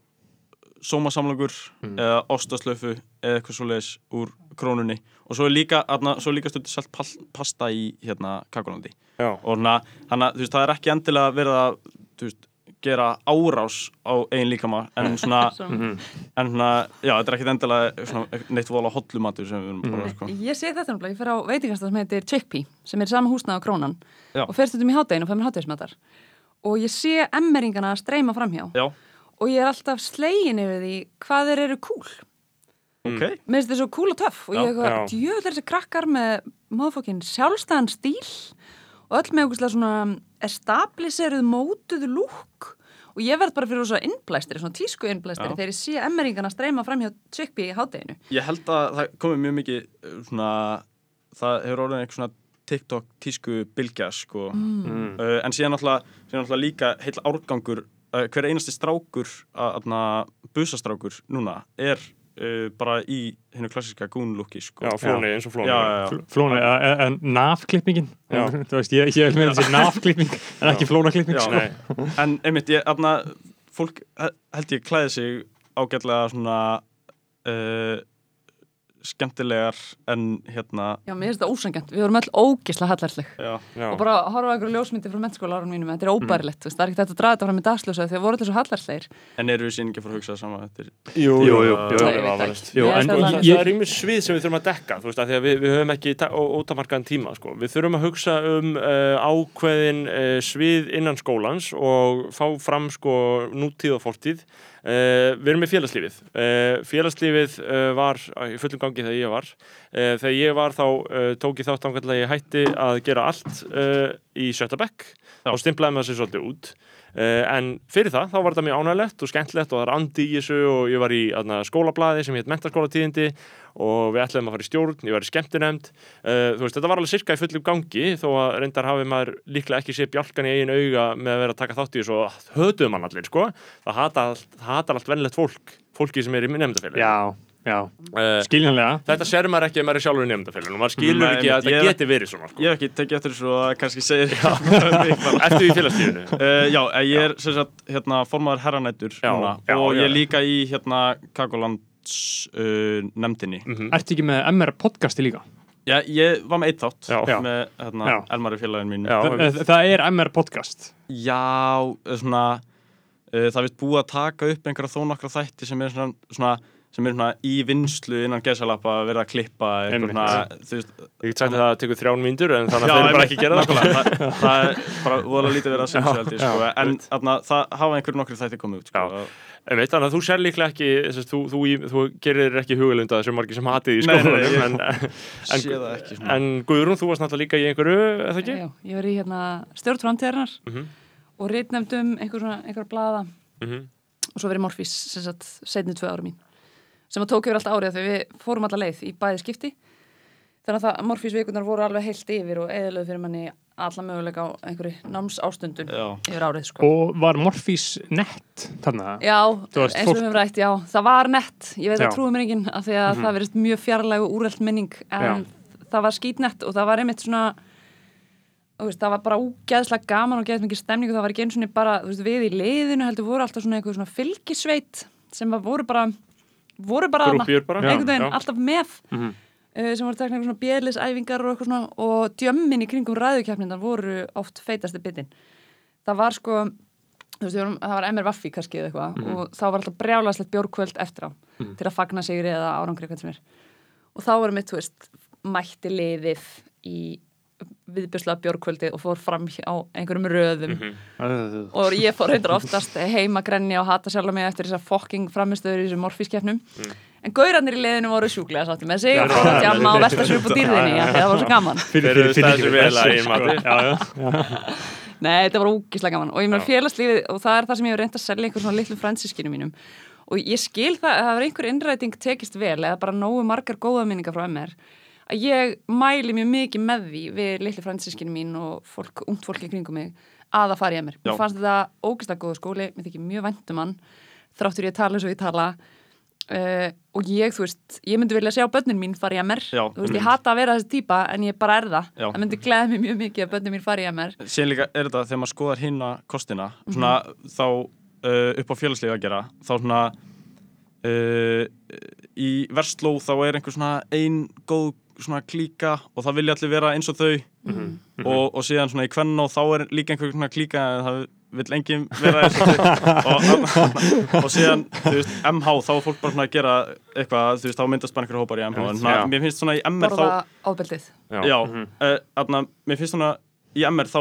sómasamlokur eða ostaslöfu eða eitthvað svoleiðis úr krónunni. Og svo er líka, aðna, svo er líka stundu selt pasta í hérna kakulandi Já, og þannig að það er ekki endilega verið að veist, gera árás á einn líkama en svona Svo- En svona, já, þetta er ekkit endilega svona, neitt vola hotlumatur sem við erum bara, sko. Ég sé þetta náttúrulega, ég fer á veitingastað sem heitir Chickpea sem er sama húsnað á Krónan Já. og fer stundum í hátægin og fer mér hátægismatar og ég sé emmeringana streyma framhjá. Já, og ég er alltaf slegin yfir því hvað þeir eru cool ok. Mér finnst þetta svo cool og töff og Já, ég eitthvað, já. djöfull er þessi krakkar með móðfókin sjálfstæðan stíl og öll með eitthvað svona establiseruð mótuð lúk og ég verð bara fyrir svona innblæstri, svona tísku innblæstri þegar ég sé emmeringana streyma fram hjá Chickpea í hátæginu. Ég held að það komi mjög mikið uh, svona, það hefur orðin eitthvað svona TikTok tísku bylgja, sko. mm. Uh, en síðan náttúrulega líka heil árgangur, hver einasti strákur, aðna, busastrákur núna, er uh, bara í hennu klassiska gúnlúki, sko. Já, flóni, eins og flóni Já, já, já. Flóna, en nafklippingin. Þú veist, ég, ég vil meina þessi nafklipping en ekki flónaklipping sko. Nei, En einmitt, ég, aðna, fólk he- held ég klæði sig ágætlega svona uh, skemmtilegar en hérna Já, mér finnst þetta ósangjant, við vorum öll ógisla hallarsleg já, já, og bara að horfa á einhverju ljósmyndi frá mennskóla árum mínum, þetta er óbærilegt, mm. það er ekki þetta að draga þetta fram í dagsljósa þegar voru þetta svo hallarslegir. en eru við síðan ekki að fara að hugsa það sama Jú, jú, jú, jú. er Nei, ég veit ekki. Jú, Ég en Og að- það, er ymir svið sem við þurfum að dekka þú veist, að því að við, við höfum ekki ótamarkaðan tíma sko. við þurfum að hugsa um uh, ákveðin uh, svið uh, við erum með félagslífið. Uh, félagslífið uh, var í fullum gangi þegar ég var. Þegar ég var þá tók ég þátt ángætlega ég hætti að gera allt í sjötta bekk. Já. og stimplaði maður sér svolítið út en fyrir það, þá var þetta mjög ánægilegt og skemmtilegt og það er andi í þessu og ég var í aðna, skólablaði sem hétt mentaskólatíðindi og við ætlaðum að fara í stjórn, ég var í skemmtinemnd þú veist, þetta var alveg sirka í fullum gangi þó að reyndar hafi maður líklega ekki séð bjálkan í eigin auga með að vera að taka þátt í þessu og hötuðu mann allir, sko. Það hatar allt, það hatar allt vennlegt fólk fólki sem er í nefndafélagi Já, uh, skiljanlega Þetta ser maður ekki ef maður er sjálfur í nefndafélaginu maður skilur Nei, ekki að þetta geti verið svona sko. Ég hef ekki tekið eftir þessu og kannski segir. Eftir í félagstíðinu Uh, já, eh, ég er sem sagt hérna, formaður herranættur og já. ég er líka í hérna Kakolands uh, nefndinni. Mhm. Ertu ekki með MR podcasti líka? Já, ég var með eitt þátt Já. Með hérna. Elmari félagin mín. Þa, eh, það er MR podcast Já, eh, svona, það veit búið að taka upp einhverja þó nokkra þætti sem er svona, svona sem er svona í vinslu innan gesalappa að vera að klippa eitthvað svona, þú veist, Ég get sagt að það tekur þrján mínútur en þannig að þeir bara ekki gera það nákvæmlega. það, það er bara voða lítið verið að Já, sensu held ég, sko, en þarna, það hafa einhverju nokkru þætti komið út sko, og- Einmitt, Þannig að þú sér líklega ekki þess, þú, þú, þú, þú gerir ekki hugalunda þessu margir sem hatið í Nei, nei, skólanum nei, ég- en, en, sé það ekki svona. en Guðrún, þú varst náttúrulega líka í einhverju eða ekki? Já, ég var í hérna stjórn framtíðarinnar Mhm. og reitnefndum einhver svona, einhver blaða. Mhm. og svo verið Morfís sem sagt setni tvö ára mín sem að tók yfir allt árið þegar við fórum alla leið í bæði skipti þannig að það, Morfís vikunar voru alveg heilt yfir og eðalöð fyrir manni alla möguleika á einhverju náms ástundun Já. yfir árið sko. og var Morfís nett þarna? Já, eins og fólk- við höfum rætt, já, það var nett ég veit Já. að trúið mér enginn af því að það verist mjög fjarlæg og úrelt minning en það var skítnett og það var einmitt svona þú veist, það var bara úgeðslega gaman og geðslega mikið stemning og það var ekki eins og bara, þú veist, við í liðinu heldur voru alltaf svona eitthvað svona fylgisveit sem var- voru bara voru bara bara. Einhvern veginn, alltaf með Mhm. uh, sem voru eitthvað svona bjöðlisæfingar og eitthvað svona og djömmin í kringum ræðukeppnindar voru oft feitasti bitin það var sko þú veist, það var MR Vaffi kannski eða eitthvað Mhm. og þá var alltaf brjálæslegt bjórkvöld eftir á til að fagna sigri eða árangri hvað sem er. Og þá voru mitt, þú veist, mætti liðið í viðbjörslega bjórkvöldi og fór fram á einhverjum röðum. Mhm. og ég fór reyndar oftast heima grenni og hata sjálf mig eftir þessar fokking framistöður í þessum morfískeppnum. En gaurarnir í liðinu voru sjúklega sátti með sig og fór að djamma og velta sér upp á dýrðinni af því að það var svo gaman. Þeir eru staðið sér vel að eigin mati. Já, já, Nei, þetta var ógislega gaman. Og ég meina félagslífið og það er það sem ég hef reynd að selja einhver svona litlu fransískinu mínum. Og ég skil það að það er einhver innræting tekist vel eða bara nógu margar góða minningar frá MR að ég mæli mjög mikið með því við litlu fransískinu mín og fólk, ungt fólk í kringum mig að það fari MR. Já. Mér fannst þetta ógislega góða skóli, mér þykir mjög væntum hann þráttur ég að tala eins og ég tala Uh, og ég, þú veist, ég myndi vilja sjá börnin mín fara í MR, Já, þú veist, ég hata að vera þessi típa en ég bara er það, Já. það myndi gleða mig mjög mikið að börnin mín fara í MR Síðan líka er þetta þegar maður skoðar hinna kostina Mhm. svona þá uh, upp á félagslega að gera þá svona uh, í versló þá er einhver svona ein góð svona klíka og það vilja allir vera eins og þau. Mhm. og, og síðan svona í kvennó þá er líka einhver svona klíka en það vill enginn vera eins og þau. Og, og síðan þú veist, MH þá er fólk bara svona að gera eitthvað þú veist, þá myndast bara einhver hópar í MH en svona, Já. mér finnst svona í MR þá borða ábeldið Já, uh, atna, mér finnst svona í MR þá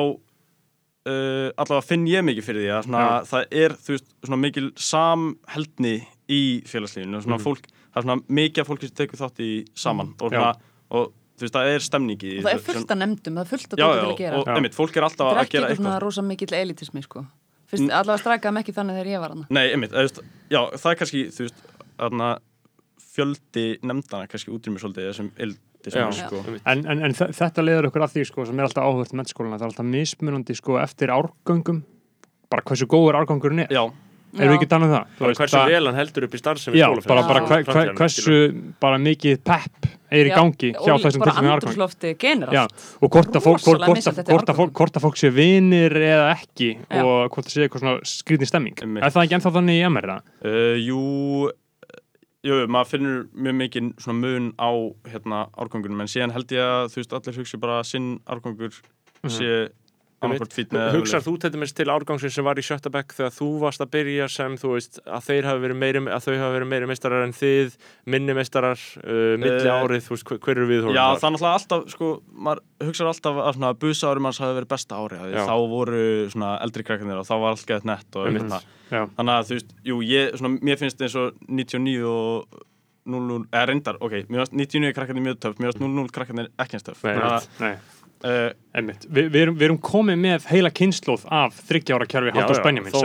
uh, allavega finn ég mikið fyrir því að svona, það er þú veist, svona mikil samheldni í félagslífinu. Svona fólk, það er svona mikið af fólki sem tekur þátt í saman og, svona, og þú veist, það er stemning í og það er fullt af nefndum, það er fullt Já, dóti já, til að gera og Já. einmitt, fólk er alltaf það er að ekki gera eitthvað svona eitthvað rosa mikill elitismi sko. Fyrst, allavega strakaðum ekki þannig þegar ég var hann Nei, einmitt, veist, já, það er kannski þú veist, atna, fjöldi nefndana kannski útrýmur svolítið þessum sem Já. er sko En, en, en þe- þetta leiður okkur að því sko, sem er alltaf áhört mennskólana, það er alltaf mismunandi sko, eftir árgöngum bara hversu góður árgangurinn er Já, erum við ekki talað um það? Veist, hversu það- vel hann heldur upp í starfsemi Já, skólafélags. bara, bara Já. hver, hversu bara mikið pepp er í gangi hjá og þessum árgang andrúslofti Já, generalt og hvort að fólk, fólk, fólk sé vinir eða ekki Já. og hvort það sé eitthvað svona skrýtni stemming. Er það ekki ennþá þannig í MR? Uh, jú, jú, maður finnur mjög mikið svona mun á hérna árgangunum en síðan held ég að þú veist allir hugsi bara sinn árgangur sé annarkvort fýtt með Hugsar þú til dæmis til árgangsins sem var í sjötta bekk þegar þú varst að byrja sem þú veist að þeir hafi verið meiri að þau hafi verið meiri meistarar en þið minni meistarar, uh, milli Eh, árið þú veist, hver eru við Já, er náttúrulega alltaf, sko, maður hugsar alltaf að svona busa árum hans hafi verið besta ári af því. Já. þá voru svona eldri krakkarnir og þá var allt gett nett og Einmitt. þannig að þú veist, jú, ég, svona, mér finnst eins og 99 og 00, eða reyndar, ok, mér finnst 99 krakkarnir mjög töff, mér finnst 00 krakkarnir ekki eins töff Uh, Einmitt. Vi, við, erum, við erum komið með heila kynnslóð af þryggjára kjörfi já, Benjamins,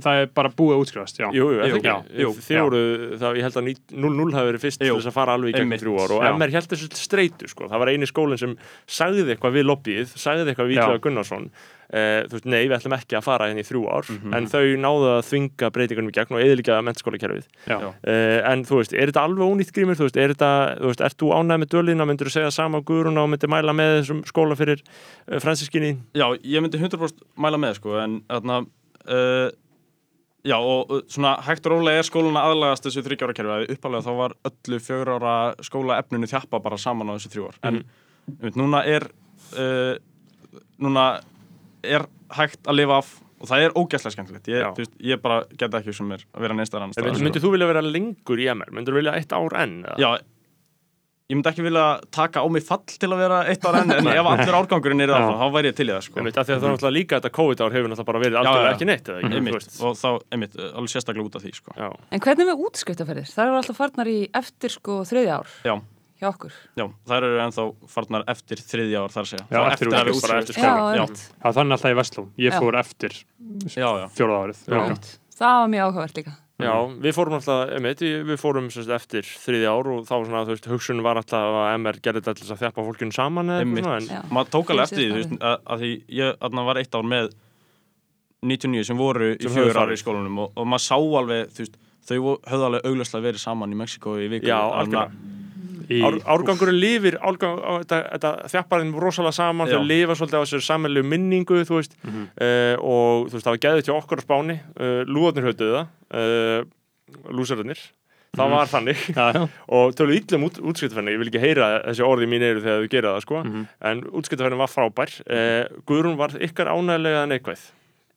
það, er, bara búið að útskrifast, já. Jú, jú, það já, ekki? jú, Þið já. voru, það, ég held að ní- 0-0 hafi verið fyrst til þess að fara alveg í Einmitt, þrjú ár og. MR held þessu streitu, sko. Það var eini skólinn sem sagði eitthvað við lobbyið, sagði eitthvað við. Ítlaða Gunnarsson. Uh, þú veist, nei, við ætlum ekki að fara henni í þrjú ár, Mhm. en þau náðu að þvinga breytingunum í gegn og eðilega mennskólakerfið. Uh, en þú veist, er þetta alveg ónýtt grímur, þú veist, er þetta, þú veist, ert þú ánægð með dölina, myndur þú segja sama á Guðrún og myndir mæla með þessum skóla fyrir uh, fransiskinni? Já, ég myndi 100% mæla með sko, en þarna uh, Já, og svona hægt og rólega er skólinn að aðlagast þessu þryggjára kerfi að uppalega þá var öllu fjögur ára skóla efninu þjappa bara saman á þessu þrjú ár en mm. núna er hægt að lifa af og það er ógæslega skemmtilegt ég, veist, ég bara geta ekki sem er að vera neistar annars Myndir, staðar, myndir þú vilja vera lengur í MR? Myndir þú vilja eitt ár enn? eða? Já, ég myndi ekki vilja taka á mig fall til að vera eitt ára enn en ef allur árgangurinn er það, þá væri ég til í það sko. Einmitt, af því að það er náttúrulega líka þetta COVID-ár hefur náttúrulega bara verið já. ekki neitt, eða einmitt, og þá, einmitt, alveg sérstaklega út af því sko. Já. En hvernig með útskriftaferðir? Það eru alltaf farnar í eftir sko þriðja ár Já, hjá okkur. já, þær eru ennþá farnar eftir þriðja ár þar segja Já, eftir að við útskrift, bara eftir útskrifum. skóla. Já. Já, þannig alltaf í Vestló. Ég fór eftir já, já, fjóraða árið. Það var mjög áhugavert líka. Já, við fórum alltaf, einmitt, við við fórum semst, eftir þriði ár og þá var svona, þú veist, hugsun var alltaf að MR gerði þetta til þess að þjappa fólkinu saman eða eitthvað Já. maður tók alveg eftir því, þú veist, að, að því ég aðna var eitt ár með 99 sem voru í Sem höfðu fjögur ári í skólanum og, og maður sá alveg, þú veist, þau höfðu alveg augljóslega verið saman í Mexiko í viku Já. Í, en ár, árgangurinn lifir, árgang, á, þetta, þetta þjappar þeim rosalega saman, þau lifa svolítið á þessari sammeilegu minningu, þú veist, Mhm. uh, og þú veist, það var geðið til okkur á spáni, uh, lúðarnir höfduðu það, uh, lúsararnir, það Mhm. var þannig. Já, já. og tölu illum út, útskiptaferðinni, ég vil ekki heyra þessi orði mín eru þegar þau gera það sko, Mhm. en útskiptaferðin var frábær uh, Guðrún var ykkar ánægilega neikvæð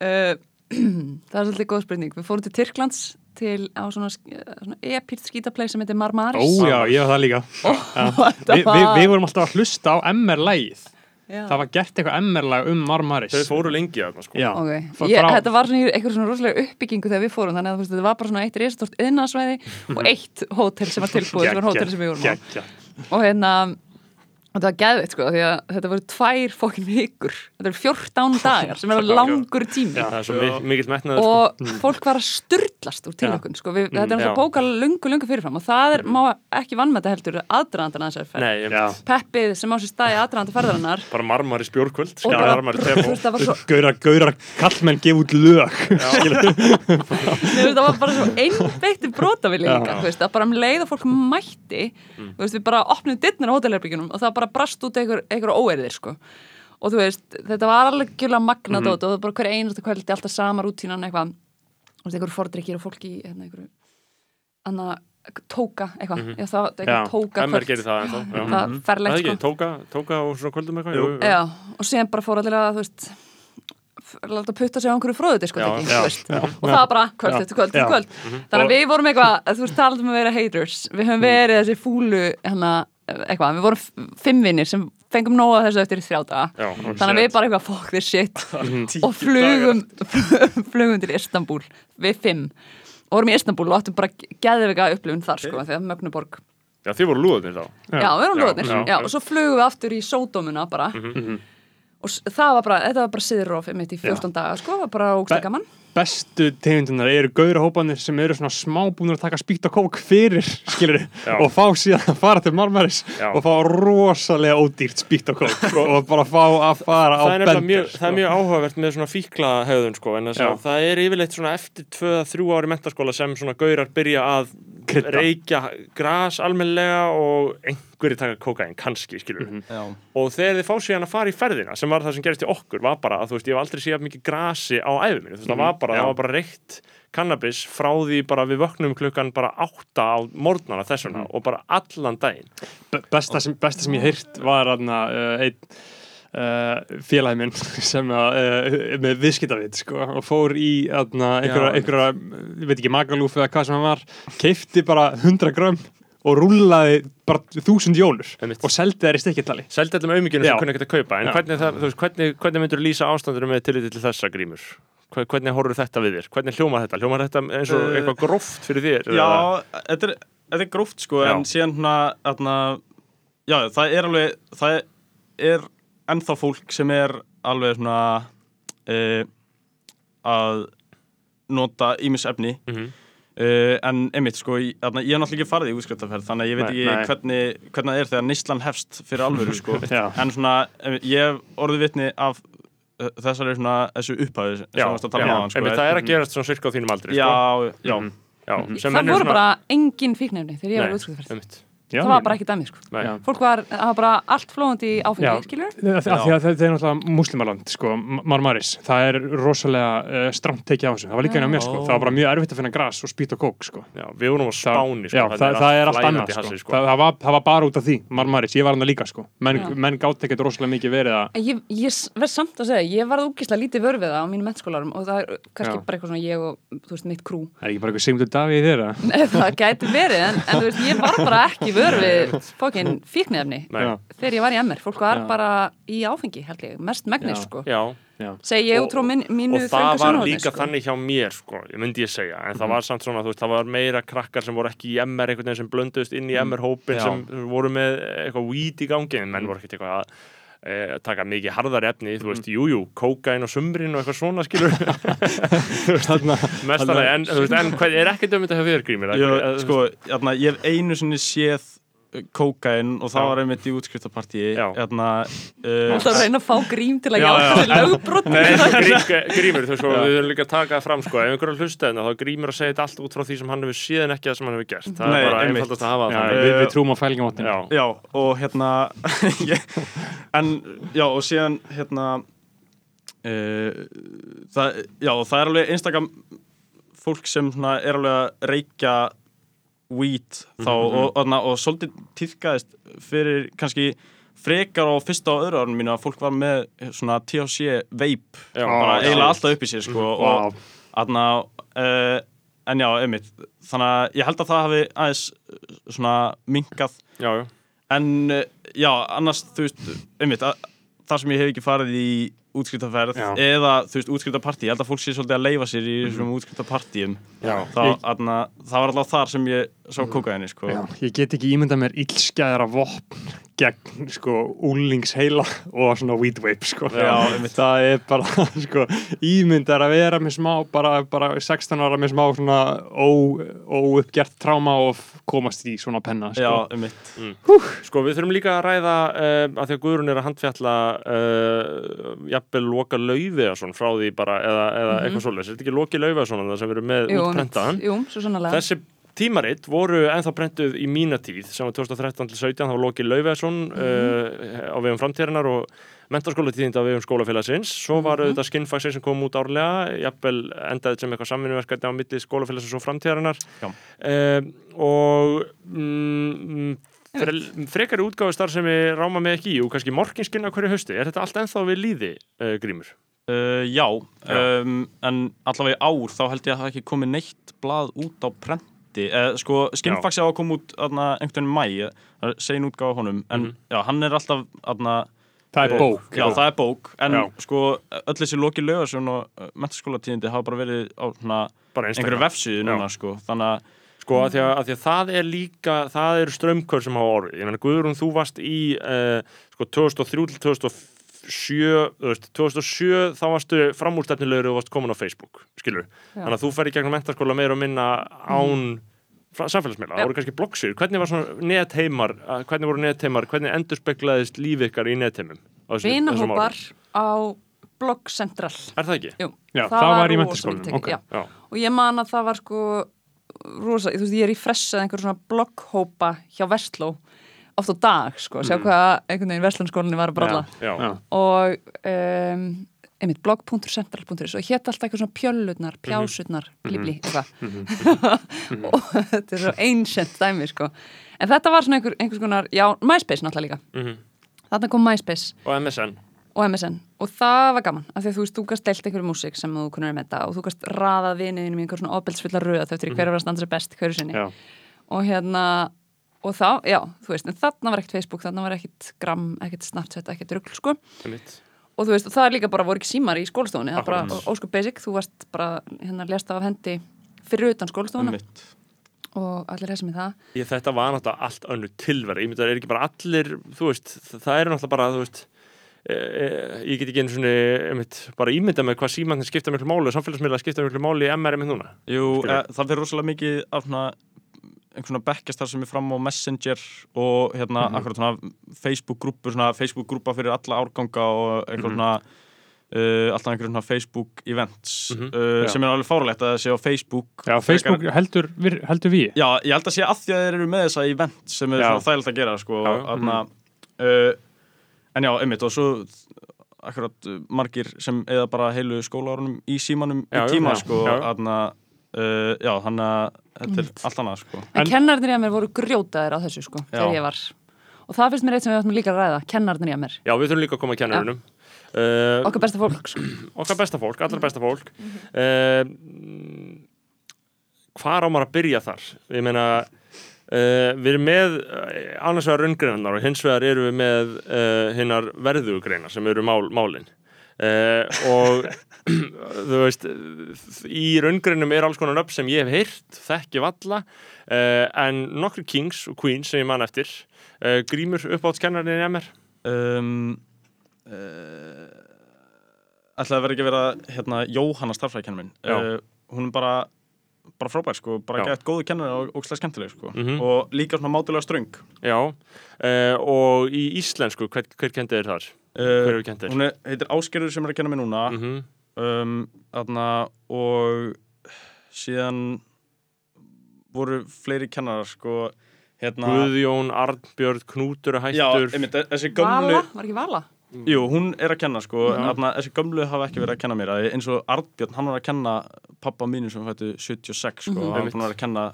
Uh, það er svolítið góð spurning. Við fórum til Tyrklands til á svona, sk- svona epírt skítaplay sem heitir Marmaris. Ó já, ég var það líka. þetta Vi, vi, við vorum alltaf að hlusta á MR-lægið. Það var gert eitthvað MR-lag um Marmaris. þau fóru lengi að það sko Já. Ok, Frá- ég, þetta var svona í eitthvað svona rosalega uppbyggingu þegar við fórum þannig að þetta var bara svona eitt risastort yðnarsvæði og eitt hótel sem var tilbúið sem var hótel sem við vorum á og hérna og það var geðveitt sko því að þetta voru tvær fokkin vikur. Þetta eru 14 dagar sem er langur tími. Já. það er svo mi mikill metnaður sko. og fólk var að sturlast úr tilökun sko. Við, þetta er já. náttúrulega bókal lungu, lungu fyrirfram. Og það er, má ekki vannmeta heldur aðdraðandan að þessari ferð. Peppið sem á sér staði aðdraðanda ferðarinnar. Bara marmar í spjórkvöld Gaurar, gaurar, kallmenn gefa út lög. Það var bara svo einbeittir brotavili líka, bara um leið og fólk mætti, veist, við bara opnum dittnar á hótelherbyggjunum og það bara brast út einhver, einhver óerðir, sko. Og þú veist, þetta var alveg gjöla magnað dót og það var bara hver einustu kvöldi alltaf sama rútínan eitthvað, þú veist, einhver fordrykkir og fólki, hérna, einhverju anna, tóka, eitthvað, já, það, eitthvað Já, tóka gerir það já. það Það ferlegt, ekki, sko. Tóka, tóka og svona kvöldum eitthvað? Jú. jú. Já, og síðan bara fór allir að, þú veist láta putta sig á einhverju fróðu sko, Já, ekki, já, þú veist. já. og það var bara kvöld eftir kvöld kvöld þannig að við vorum eitthvað, þú veist, talað um að vera haters. Við höfum verið þessi fúlu hérna, eitthvað, við vorum fimm vinnir sem fengum nóga þessu eftir þrjá daga. Þannig að við bara eitthvað, fuck this shit. Og flugum flugum til Istanbul, við fimm. Og vorum í Istanbul og áttum bara geðvika upplifun þar, sko, þegar Mögnuborg. Já, þið voru lúðarnir þá. Já, við erum Já, lóðnir, já, og svo flugum við aftur í sódómuna bara og það var bara, þetta var bara mitt í 14 daga, sko, var bara ógsta gaman. Bestu tegundunar eru gaurahópanir sem eru svona smábúnur að taka spýtt og kók fyrir, skilur og fá síðan að fara til Marmaris Já. og fá rosalega ódýrt spýtt og kók og bara fá að fara á það er, bendir mjög, það er mjög áhugavert með svona fíkla hegðun sko, en að það er yfirleitt svona eftir 2-3 ári mentaskóla sem svona gaurar byrja að Krydda. reykja gras almennilega og einhverju taka kókain, kannski, skilur Mhm. Já, og þegar þið fá síðan að fara í ferðina sem var það sem gerist í okkur, var bara að þú veist, ég hef aldrei séð mikið grasi á æfum minni, þú veist, það var bara, Já. það var bara reykt kannabis frá því bara við vöknum klukkan bara átta á morgnana þessuna og bara allan daginn. Be- besta sem, besta sem ég heyrt var aðna uh, einn uh, félagi minn sem að, uh, með viðskiptavit sko, og fór í einhverja, ég veit ekki, magalúf eða hvað sem hann var, keifti bara 100 grömm og rúllaði bara þúsund jólur og seldi þær í stikkitali Seldi allum auðmikinu sem Já. kunni ekkert að kaupa en hvernig, það, þú veist, hvernig, hvernig myndur lýsa ástandur með tilliti til þessa grímur? Hve- Hvernig horfur þetta við þér? Hvernig hljómar þetta? Hljómar þetta eins og Uh, eitthvað gróft fyrir þér? já þetta er, þetta er gróft sko Já. en síðan hérna, já, það er alveg það er, er ennþá fólk sem er alveg svona uh, að nota ímis efni Mhm. Uh, en einmitt sko, ég, ég er náttúrulega ekki farið í útskriftaferð þannig að ég veit Nei, ekki nei. hvernig, hvernig það er þegar nýslan hefst fyrir alvöru sko en svona, einmitt, ég hef orðið vitni af uh, þessari svona, þessu upphæðu sem Já, varst að tala já, um sko, einmitt, það er að gerast svona cirka á þínum aldri já, sko. já, Mhm. Já, sem það menn er voru svona- bara engin fíknefni þegar ég var Nei, útskriðferð einmitt. Já, það var bara ekki dæmi sko Nei. Já. fólk var, það var bara allt flóðandi í áfengi, Já. skilur Af því að þetta er náttúrulega muslimaland, sko, Marmaris. Það er rosalega uh, stramt tekið á þessu. Það var líka einn á mér, sko. Það var bara mjög erfitt að finna gras og spýt og kók, sko. Já, við vorum á Það- Spáni sko, Já, það, það er allt annað, sko. sko. Það, það, var, það var bara út af því, Marmaris. Ég var hann líka, sko. Menn, Já. menn gátt ekkert rosalega mikið verið að... Ég, ég verð samt að segja, ég varð úkislega lítið vör við það á mínum mennskólarum og það er kannski Já. bara eitthvað svona ég og, þú veist, mitt krú. Vör við fókin fíknefni þegar ég var í MR. Fólk var Já. bara í áfengi, held ég, mest megnis, Já. sko. Segi ég Og- út frá mín, mínu og það þröngu var líka sko. þannig hjá mér sko, ég myndi ég segja, en Mhm. það var samt svona þú veist, það var meira krakkar sem voru ekki í MR einhvern veginn sem blönduðust inn í MR-hópin Mhm. Sem voru með eitthvað weed í gangi en menn voru ekkert eitthvað að e, taka mikið harðar efni, Mhm. þú veist, jújú jú, kókain og sumrin og eitthvað svona skilur Þarna, mestalega, en, en hvað er ekkert um þetta hjá þér grímir Ég, Eða- sko, ég hef einu sinni séð kókain og það var einmitt í útskriftapartíi Já. jæna, Þú ætlar að uh, reyna að fá grím til að já. þessi lögbrot. Nei, grí, grímur, þú veist, við höfum líka að taka það fram, sko, ef einhverja hlusta þarna, þá er grímur að segja þetta allt út frá því sem hann hefur séð en ekki það sem hann hefur gert. Það Nei, er bara einfaldast að hafa já, það. við, við trúum á fælingavottin. Já, já, og hérna en, já, og síðan hérna uh, það, já, það er alveg einstakam fólk sem svona, er alveg að reykja weed þá Mhm, og, og, og svolítið týðkaðist fyrir kannski frekar á fyrsta og öðru árunum mínu að fólk var með svona THC vape já, bara eiginlega alltaf upp í sér sko, Vá. og Þarna, uh, en já, einmitt þannig að ég held að það hafi aðeins uh, svona minkað já, já. en uh, já, annars þú veist, einmitt að, þar sem ég hef ekki farið í útskriftaferð Já. eða þú veist, útskriftapartí, ég held að fólk sé svolítið að leifa sér í þessum mm. útskriftapartíum Já. það, Ég- þarna, það var alltaf þar sem ég sá kókaini sko. Já, ég get ekki ímyndað mér illskæðara vopn gegn sko úlingsheila og svona weed vape sko. Já, það er bara sko ímyndar að vera með smá bara, bara 16 ára með smá svona ó, óuppgert tráma og komast í svona penna já, sko. einmitt Sko, við þurfum líka að ræða, uh, að því að Guðrún er að handfjalla uh, jafnvel Loka Laufiðarsson frá því bara, eða, eða eitthvað svoleiðis. Er þetta ekki Loki Laufiðarsson það sem erum með útprentaðan? Svo. Þessi tímaritt voru ennþá prentuð í mína tíð sem var 2013 til 17, það var Loki Laufiðarsson uh, á vegum framtíðarinnar og mentarskólatíðinda á vegum skólafélagsins svo var auðvitað skinnfaxin sem kom út árlega jafnvel endaði sem eitthvað samvinnuverkefni á milli skólafélagsins og framtíðarinnar uh, og mm, fre, frekari útgáfi starf sem við ráma með ekki í og kannski morginskinn á hverju hausti, er þetta allt ennþá við líði uh, grímur? Uh, já, Já. Um, en allavega í ár þá held ég að það hafi ekki komið neitt blað út á prenti. Uh, sko, Skinnfaxi á að koma út aðna, einhvern veginn mæ, það er segin útgáfa af honum. En Mhm. já, hann er alltaf aðna, það er bók Já, það er bók, en Já. sko öll þessi Loki Laugarsson og uh, mentaskólatíðindi hafa bara verið á svona, Bara einhverju vefsíðu núna sko, þannig að Sko, að því að, að því að það er líka, það eru strömmkör sem hafa orðið. Ég meina, Guðrún, þú varst í, uh, sko, 2003 til 2007, þú veist, 2007 þá varstu framúrstefnilegur og varst komin á Facebook, skilur. Já. Þannig að þú fer í gegnum mentaskóla meira og minna án samfélagsmiðla. Já. Það voru kannski bloggsir. Hvernig var svona netheimar, uh, hvernig voru netheimar, hvernig endurspeglaðist líf ykkar í netheimum? Vinahópar á Blogg Central. Er það ekki? Jú, Já, það var í rosa menntaskólanum, mikið tekið, ok. já. Já. Og ég man að það var sko rosa, þú veist, ég er í fressað einhver svona blogghópa hjá Vestló oft á dag, sko, sjá hvað einhvern veginn Vestlunskólinni var að bralla Já. Já. og um, einmitt blog.central.is og hétt alltaf eitthvað svona pjöllurnar, pjásutnar, blíbli, eitthvað. Og þetta er svo ancient dæmi, sko. En þetta var svona einhver, einhvers konar, já, MySpace náttúrulega líka, Mhm. þarna kom MySpace. Og MSN. Og MSN og það var gaman af því að þú veist, þú gast deilt einhverju músík sem þú kunnur með þetta og þú gast raðað viniðinum í einhver svona ofbeldsfulla röða þau eftir hver var að standa sér best hverju sinni. Já. og hérna og þá, já, þú veist, en þarna var ekkert Facebook þarna var ekkert gram, ekkert Snapchat, ekkert rugl sko. Einmitt. og þú veist, og það er líka bara, voru ekki símar í skólastofunni það er bara óskup basic, þú varst bara hérna lesta af hendi fyrir utan skólastofuna. Mitt og allir hessum í það. Ég, þetta var náttúrulega allt önnu tilverð ég myndi að það er ekki bara allir þú veist, það, það er náttúrulega bara þú veist, ég get ekki einu svona einmitt, bara ímynda með hvað símagnin skipta miklu máli og samfélagsmiðla skipta miklu máli í MR einmitt núna Jú, e, það fyrir rosalega mikið af svona einhvern svona bekkjastar sem er fram á Messenger og hérna Mhm. akkurat svona Facebook-grúpur, svona Facebook-grúpa fyrir alla árganga og Mhm. einhvern svona uh, alltaf einhverjum svona Facebook-events Mhm. uh, Já. sem er alveg fárlegt að það sé á Facebook Já, Facebook heldur, vir- heldur við Já, ég held að sé að því að þeir eru með þessa event sem er Já. svona þægilegt að gera sko, já. Þarna, uh, en já, einmitt og svo akkurat uh, margir sem eða bara heilu skólaárunum í símanum Já, í tíma já, sko, þarna uh, já, hann að þetta er allt annað sko En, En- kennarnir í að mér voru grjótaðir á þessu sko, þegar Já. ég var. Og það finnst mér eitt sem við ættum líka að ræða, kennarnir í að mér. Já, við þurfum líka að koma að kennarinnum uh, Okkar besta fólk, sko. okkar besta fólk, allra besta fólk uh, hvar á maður að byrja þar ég meina uh, við erum með uh, annars vegar raungreinar og hins vegar erum við með uh, hinnar verðugreinar sem eru mál, málin. Uh, og þú veist í raungreinum er alls konar nöfn sem ég hef heyrt, þekki valla en nokkru kings og queens sem ég man eftir. Grímur uppáttskennarinn í MR um, uh, ætlaði að vera ekki að vera hérna, Jóhanna starfræðikennur minn. Hún bara bara frábær sko, bara Já. gett góðu kennari og, og slæð skemmtileg sko Mhm. og líka svona mátulega ströng Já, uh, og í íslensku, hver, hver kendi þér þar? Hver uh, hefur kent þér? hún er, heitir Ásgerður sem er að kenna mig núna Mm um, þarna, og síðan voru fleiri kennarar sko hérna Guðjón, Arnbjörn, Knútur er já, hættur einmitt, þessi gömlu Vala, var ekki Vala? Jú, hún er að kenna sko, Mhm. þarna, þessi gömlu hafa ekki verið að kenna mér eins og Arnbjörn, hann var að kenna pappa mínu sem fættu 76 sko, og hann var að kenna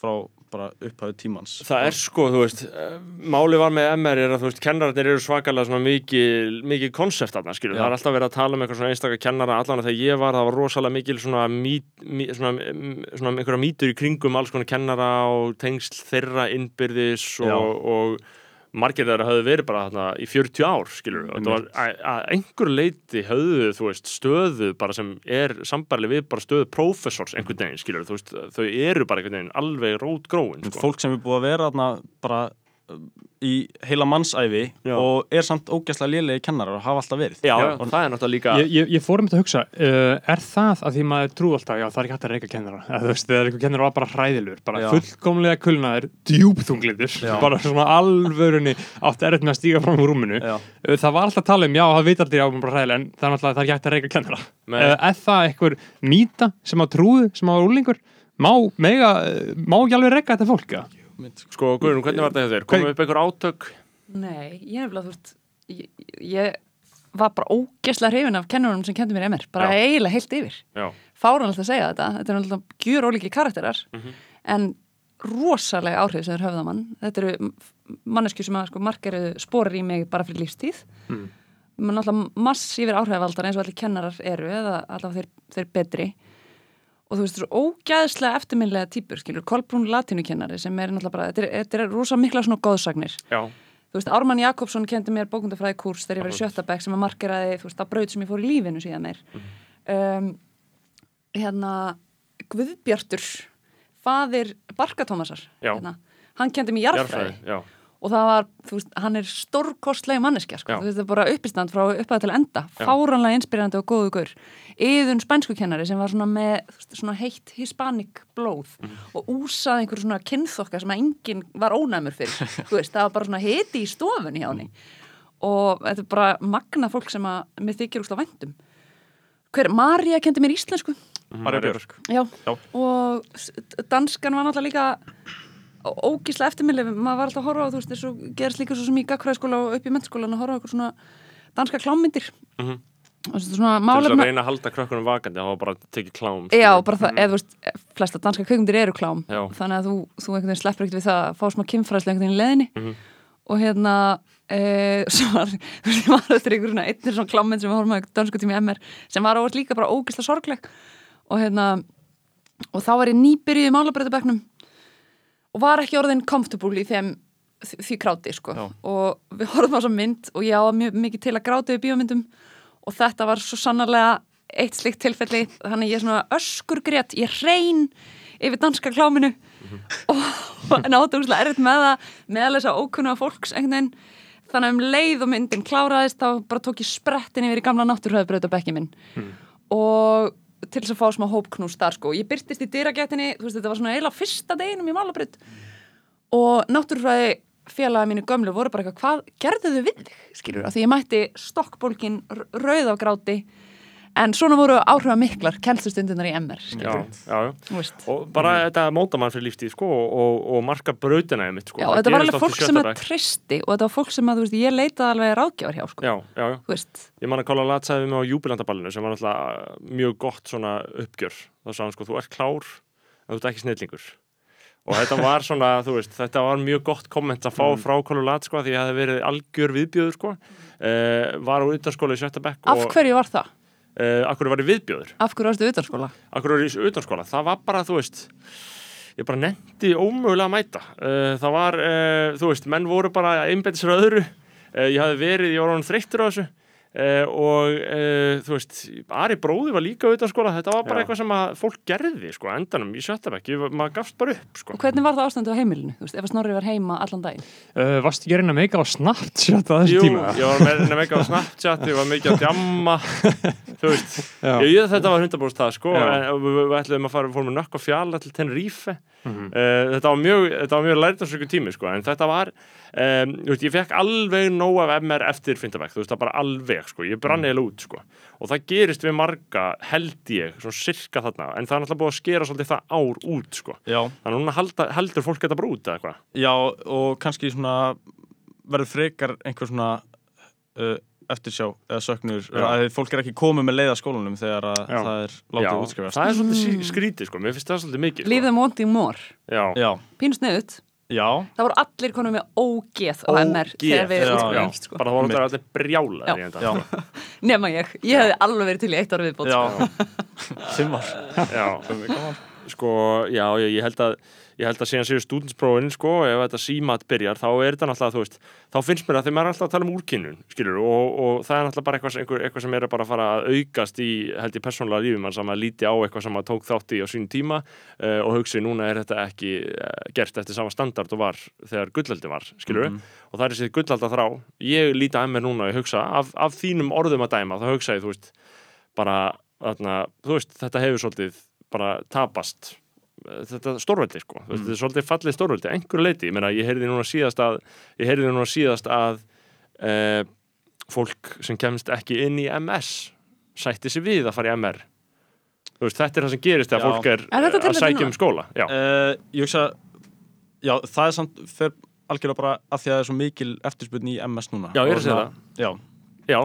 frá bara upphæðu tímans. Það er sko, þú veist, uh, máli var með MR er að þú veist, kennararnir eru svakalega svona mikil, mikil konsept þarna, skilur, Já. það er alltaf verið að tala um eitthvað svona einstaka kennara, allan að þegar ég var, það var rosalega mikil svona, mý, mý, svona, mm, svona einhverja mýtur í kringum alls konar kennara og tengsl þeirra innbyrðis Já. og, og margir þeirra höfðu verið bara þarna í 40 ár, skilur, þetta var að einhver leiti höfðu, þú veist, stöðu bara sem er sambarlega við bara stöðu prófessors einhvern veginn, skilur, þú veist, þau eru bara einhvern veginn alveg rótgróin, sko. fólk sem er búið að vera þarna bara í heila mannsæfi Já. og er samt ógæslega lélegi kennarar og hafa alltaf verið Já, og það er náttúrulega líka Ég, ég, ég fór um þetta að hugsa, uh, er það að því maður trú alltaf, já það er ekki hægt að reyka kennara eða þú veist, þegar einhver kennara var bara hræðilur bara Já. fullkomlega kulnaður, djúpþunglindur Já. bara svona alvörunni átt erfitt með að stíga fram úr rúminu Já. Uh, það var alltaf að tala um, já það veit aldrei á bara hræðilega en það er alltaf, það er ekki hægt að reyka kennara uh, er það einhver mýta sem að trúðu, sem að úlingur má, mega, má ekki alveg reyka þetta fólk, já? Sko, Guðrún, hvernig var þetta hjá þér? Komum upp einhver átök? Nei, ég er nefnilega, þú veist, ég, ég var bara ógeðslega hrifin af kennurunum sem kendi mér MR, bara Já. eiginlega heilt yfir. Já, Fáránlegt að segja þetta, þetta er náttúrulega gjur ólíki karakterar, Mhm. en rosalega áhrif sem þeir höfða mann. Þetta eru mannesku sem að sko margir sporir í mig bara fyrir lífstíð. Mm. Man náttúrulega massífir áhrifavaldar eins og allir kennarar eru, eða allavega þeir, þeir betri. Og þú veist, svo ógæðslega eftirminlega típur, skilur, Kolbrún latínukennari sem er náttúrulega bara, þetta er, þetta er rosa mikla svona góðsagnir. já, Þú veist, Ármann Jakobsson kendi mér bókundafræði kurs þegar ég sjötta bekk sem að markeraði, þú veist, það braut sem ég fór í lífinu síðan meir. um, hérna, Guðbjartur, faðir Barka Tómasar, hérna, hann kendi mér jarðfræði já, og það var, þú veist, hann er stórkostlega manneskja, sko, þú veist, það er bara uppistand frá upphæða til enda, Já. fáránlega inspirandi og góðu gaur. Yðun spænskukennari sem var svona með, þú veist, svona heitt hispanic blóð Mhm. og úsaði einhver svona kynþokka sem að enginn var ónæmur fyrir, þú veist, það var bara svona hiti í stofunni hjá henni og þetta er bara magna fólk sem að mér þykir úrslega væntum. Hver, Marja kendi mér íslensku, Marja Björk já, Já. og danskan var náttúrulega líka ógíslega eftirmilið, maður var alltaf að horfa á þú veist, þessu gerist líka svo sem í gagfræðskóla og upp í mennskólan að horfa á eitthvað svona danska klámyndir Mhm. og þessu svona Til þess málefna að reyna að halda krökkunum vakandi, var bara tekið klám. Já, bara það, eða þú veist, flesta danska kveikmyndir eru klám Já. þannig að þú, þú einhvern veginn sleppur ekkert við það að fá smá kynfræðslega einhvern veginn í leðinni Mhm. og hérna e, svo var, þú veist, var eftir einhver svona einnir svona klámynd sem við horfum og hérna og þá var ég nýbyrjuð í málabreytabæknum og var ekki orðin comfortable í þeim því, kráti sko. Og við horfum á þessa mynd og ég á mjög mikið til að gráta við bíómyndum og þetta var svo sannarlega eitt slikt tilfelli. Þannig ég svona öskur grét, ég hrein yfir danska kláminu og en áttu úrslega erfitt með það með að lesa ókunna fólks einhvern veginn. Þannig að um leið og myndin kláraðist þá bara tók ég sprettin yfir í gamla náttúrhöðbröð og bekki minn. Og til þess að fá smá hópknús þar sko. Ég byrtist í dyragættinni, þú veist þetta var svona eiginlega fyrsta deginum í Malabröð og náttúrfræði félagi mínu gömlu voru bara eitthvað, hvað gerðu þau við þig, skilur, af því ég mætti stokkbólkin rauð á gráti en svona voru áhrifa miklar kennslustundunar í MR, já, já, og bara þetta móta mann fyrir lífstíð sko, og, og, og marka brautina einmitt, sko. Já, þetta var alveg í fólk sem að tristi og þetta var fólk sem að, veist, ég leitaði alveg ráðgjafar hjá, sko, já, já, já. þú veist Ég man að Kála Lat sagði við mig á júbilandaballinu sem var náttúrulega mjög gott uppgjör. Þá sagði hann sko, þú ert klár en þú ert ekki snillingur. Og þetta var svona, þú veist, þetta var mjög gott komment að fá frá Kála Lat sko, því að það hefði verið algjör viðbjöður sko. Uh, var á utanskóla í sjötta bekk Af hverju var það? Uh, akkur var ég viðbjöður. Af hverju varstu utanskóla? Akkur var ég utanskóla. Það var bara, þú veist, ég bara nendi ómögulega að mæta. Uh, það var, uh, þú veist, menn voru bara einbættis frá öðru. Ég hafði verið, ég var orðin þreyttur á þessu. Uh, og uh, þú veist Ari bróði var líka auðvitað skóla þetta var bara Já. eitthvað sem að fólk gerði sko, á endanum í sjöttabekki, maður gafst bara upp sko. Og hvernig var það ástandu á heimilinu? Þú veist, ef að Snorri var heima allan daginn Uh, varstu ekki að reyna að meika á Snapchat á þessu Jú, tíma? ég var með, með eitthvað á Snapchat ég var mikið að djamma þú veist, Já. ég, ég, þetta var hundabúrst það sko, en við, við ætlum að fara við fórum með nökk og fjalla til Tenerife Mhm. uh, þetta var mjög, þetta var mjög lærdarsöku tími sko, en þetta var um, þú veist, ég fekk alveg nóg af MR eftir Fintabæk, þú veist, það bara alveg sko, ég brann Mhm. eiginlega út sko. Og það gerist við marga, held ég svona sirka þarna, en það er náttúrulega búið að skera svolítið það ár út sko, Já, þannig að núna halda, heldur fólk þetta bara út eða hvað? Já og kannski svona verður frekar einhver svona uh, eftirsjá eða söknur Já. að fólk er ekki komið með leið að skólanum þegar að Já. það er Já, látið útskrifast. Það er svolítið sí- skrítið sko, mér finnst það svolítið mikið Leave sko. them wanting more Já, Já, Pínu sniðut já, Það voru allir konum með ógeð á MR þegar við já, útskrifumst sko. bara það voru allir brjálaðir Já. í þetta já. Nema ég, ég hefði alveg verið til í eitt ára viðbót já. Sko. Já, sko, já, ég held að ég held að síðan séu stúdinsprófin sko, ef þetta símat byrjar, þá er þetta náttúrulega þú veist, þá finnst mér að þeim er alltaf að tala um úrkynnun skilur, og, og það er náttúrulega bara eitthvað, eitthvað sem er bara að fara að aukast í, held ég, persónulega lífum mann sem að líti á eitthvað sem að tók þátt í á sín tíma uh, og hugsi, núna er þetta ekki uh, gert eftir sama standard og var þegar gullaldi var, skilur Mhm. og það er þessi gullalda þrá, ég líti að mér núna ég hugsa, af, af þínum orðum að dæma þá hugsa ég, þú veist, bara þarna, þú veist, bara tapast eh, þetta stórveldi sko, mm. þetta er svolítið fallið stórveldi einhverju leiti, ég meina ég heyrði núna síðast að ég heyrði núna síðast að e, fólk sem kemst ekki inn í MS sætti sig við að fara í MR veist, þetta er það sem gerist þegar fólk er, Er eh, að sækja um skóla? Já, uh, Ég hugsa Já, það er samt fer algjörlega bara að því að það er svo mikil eftirspurn í MS núna. Já, ég er að segja það. Já, já,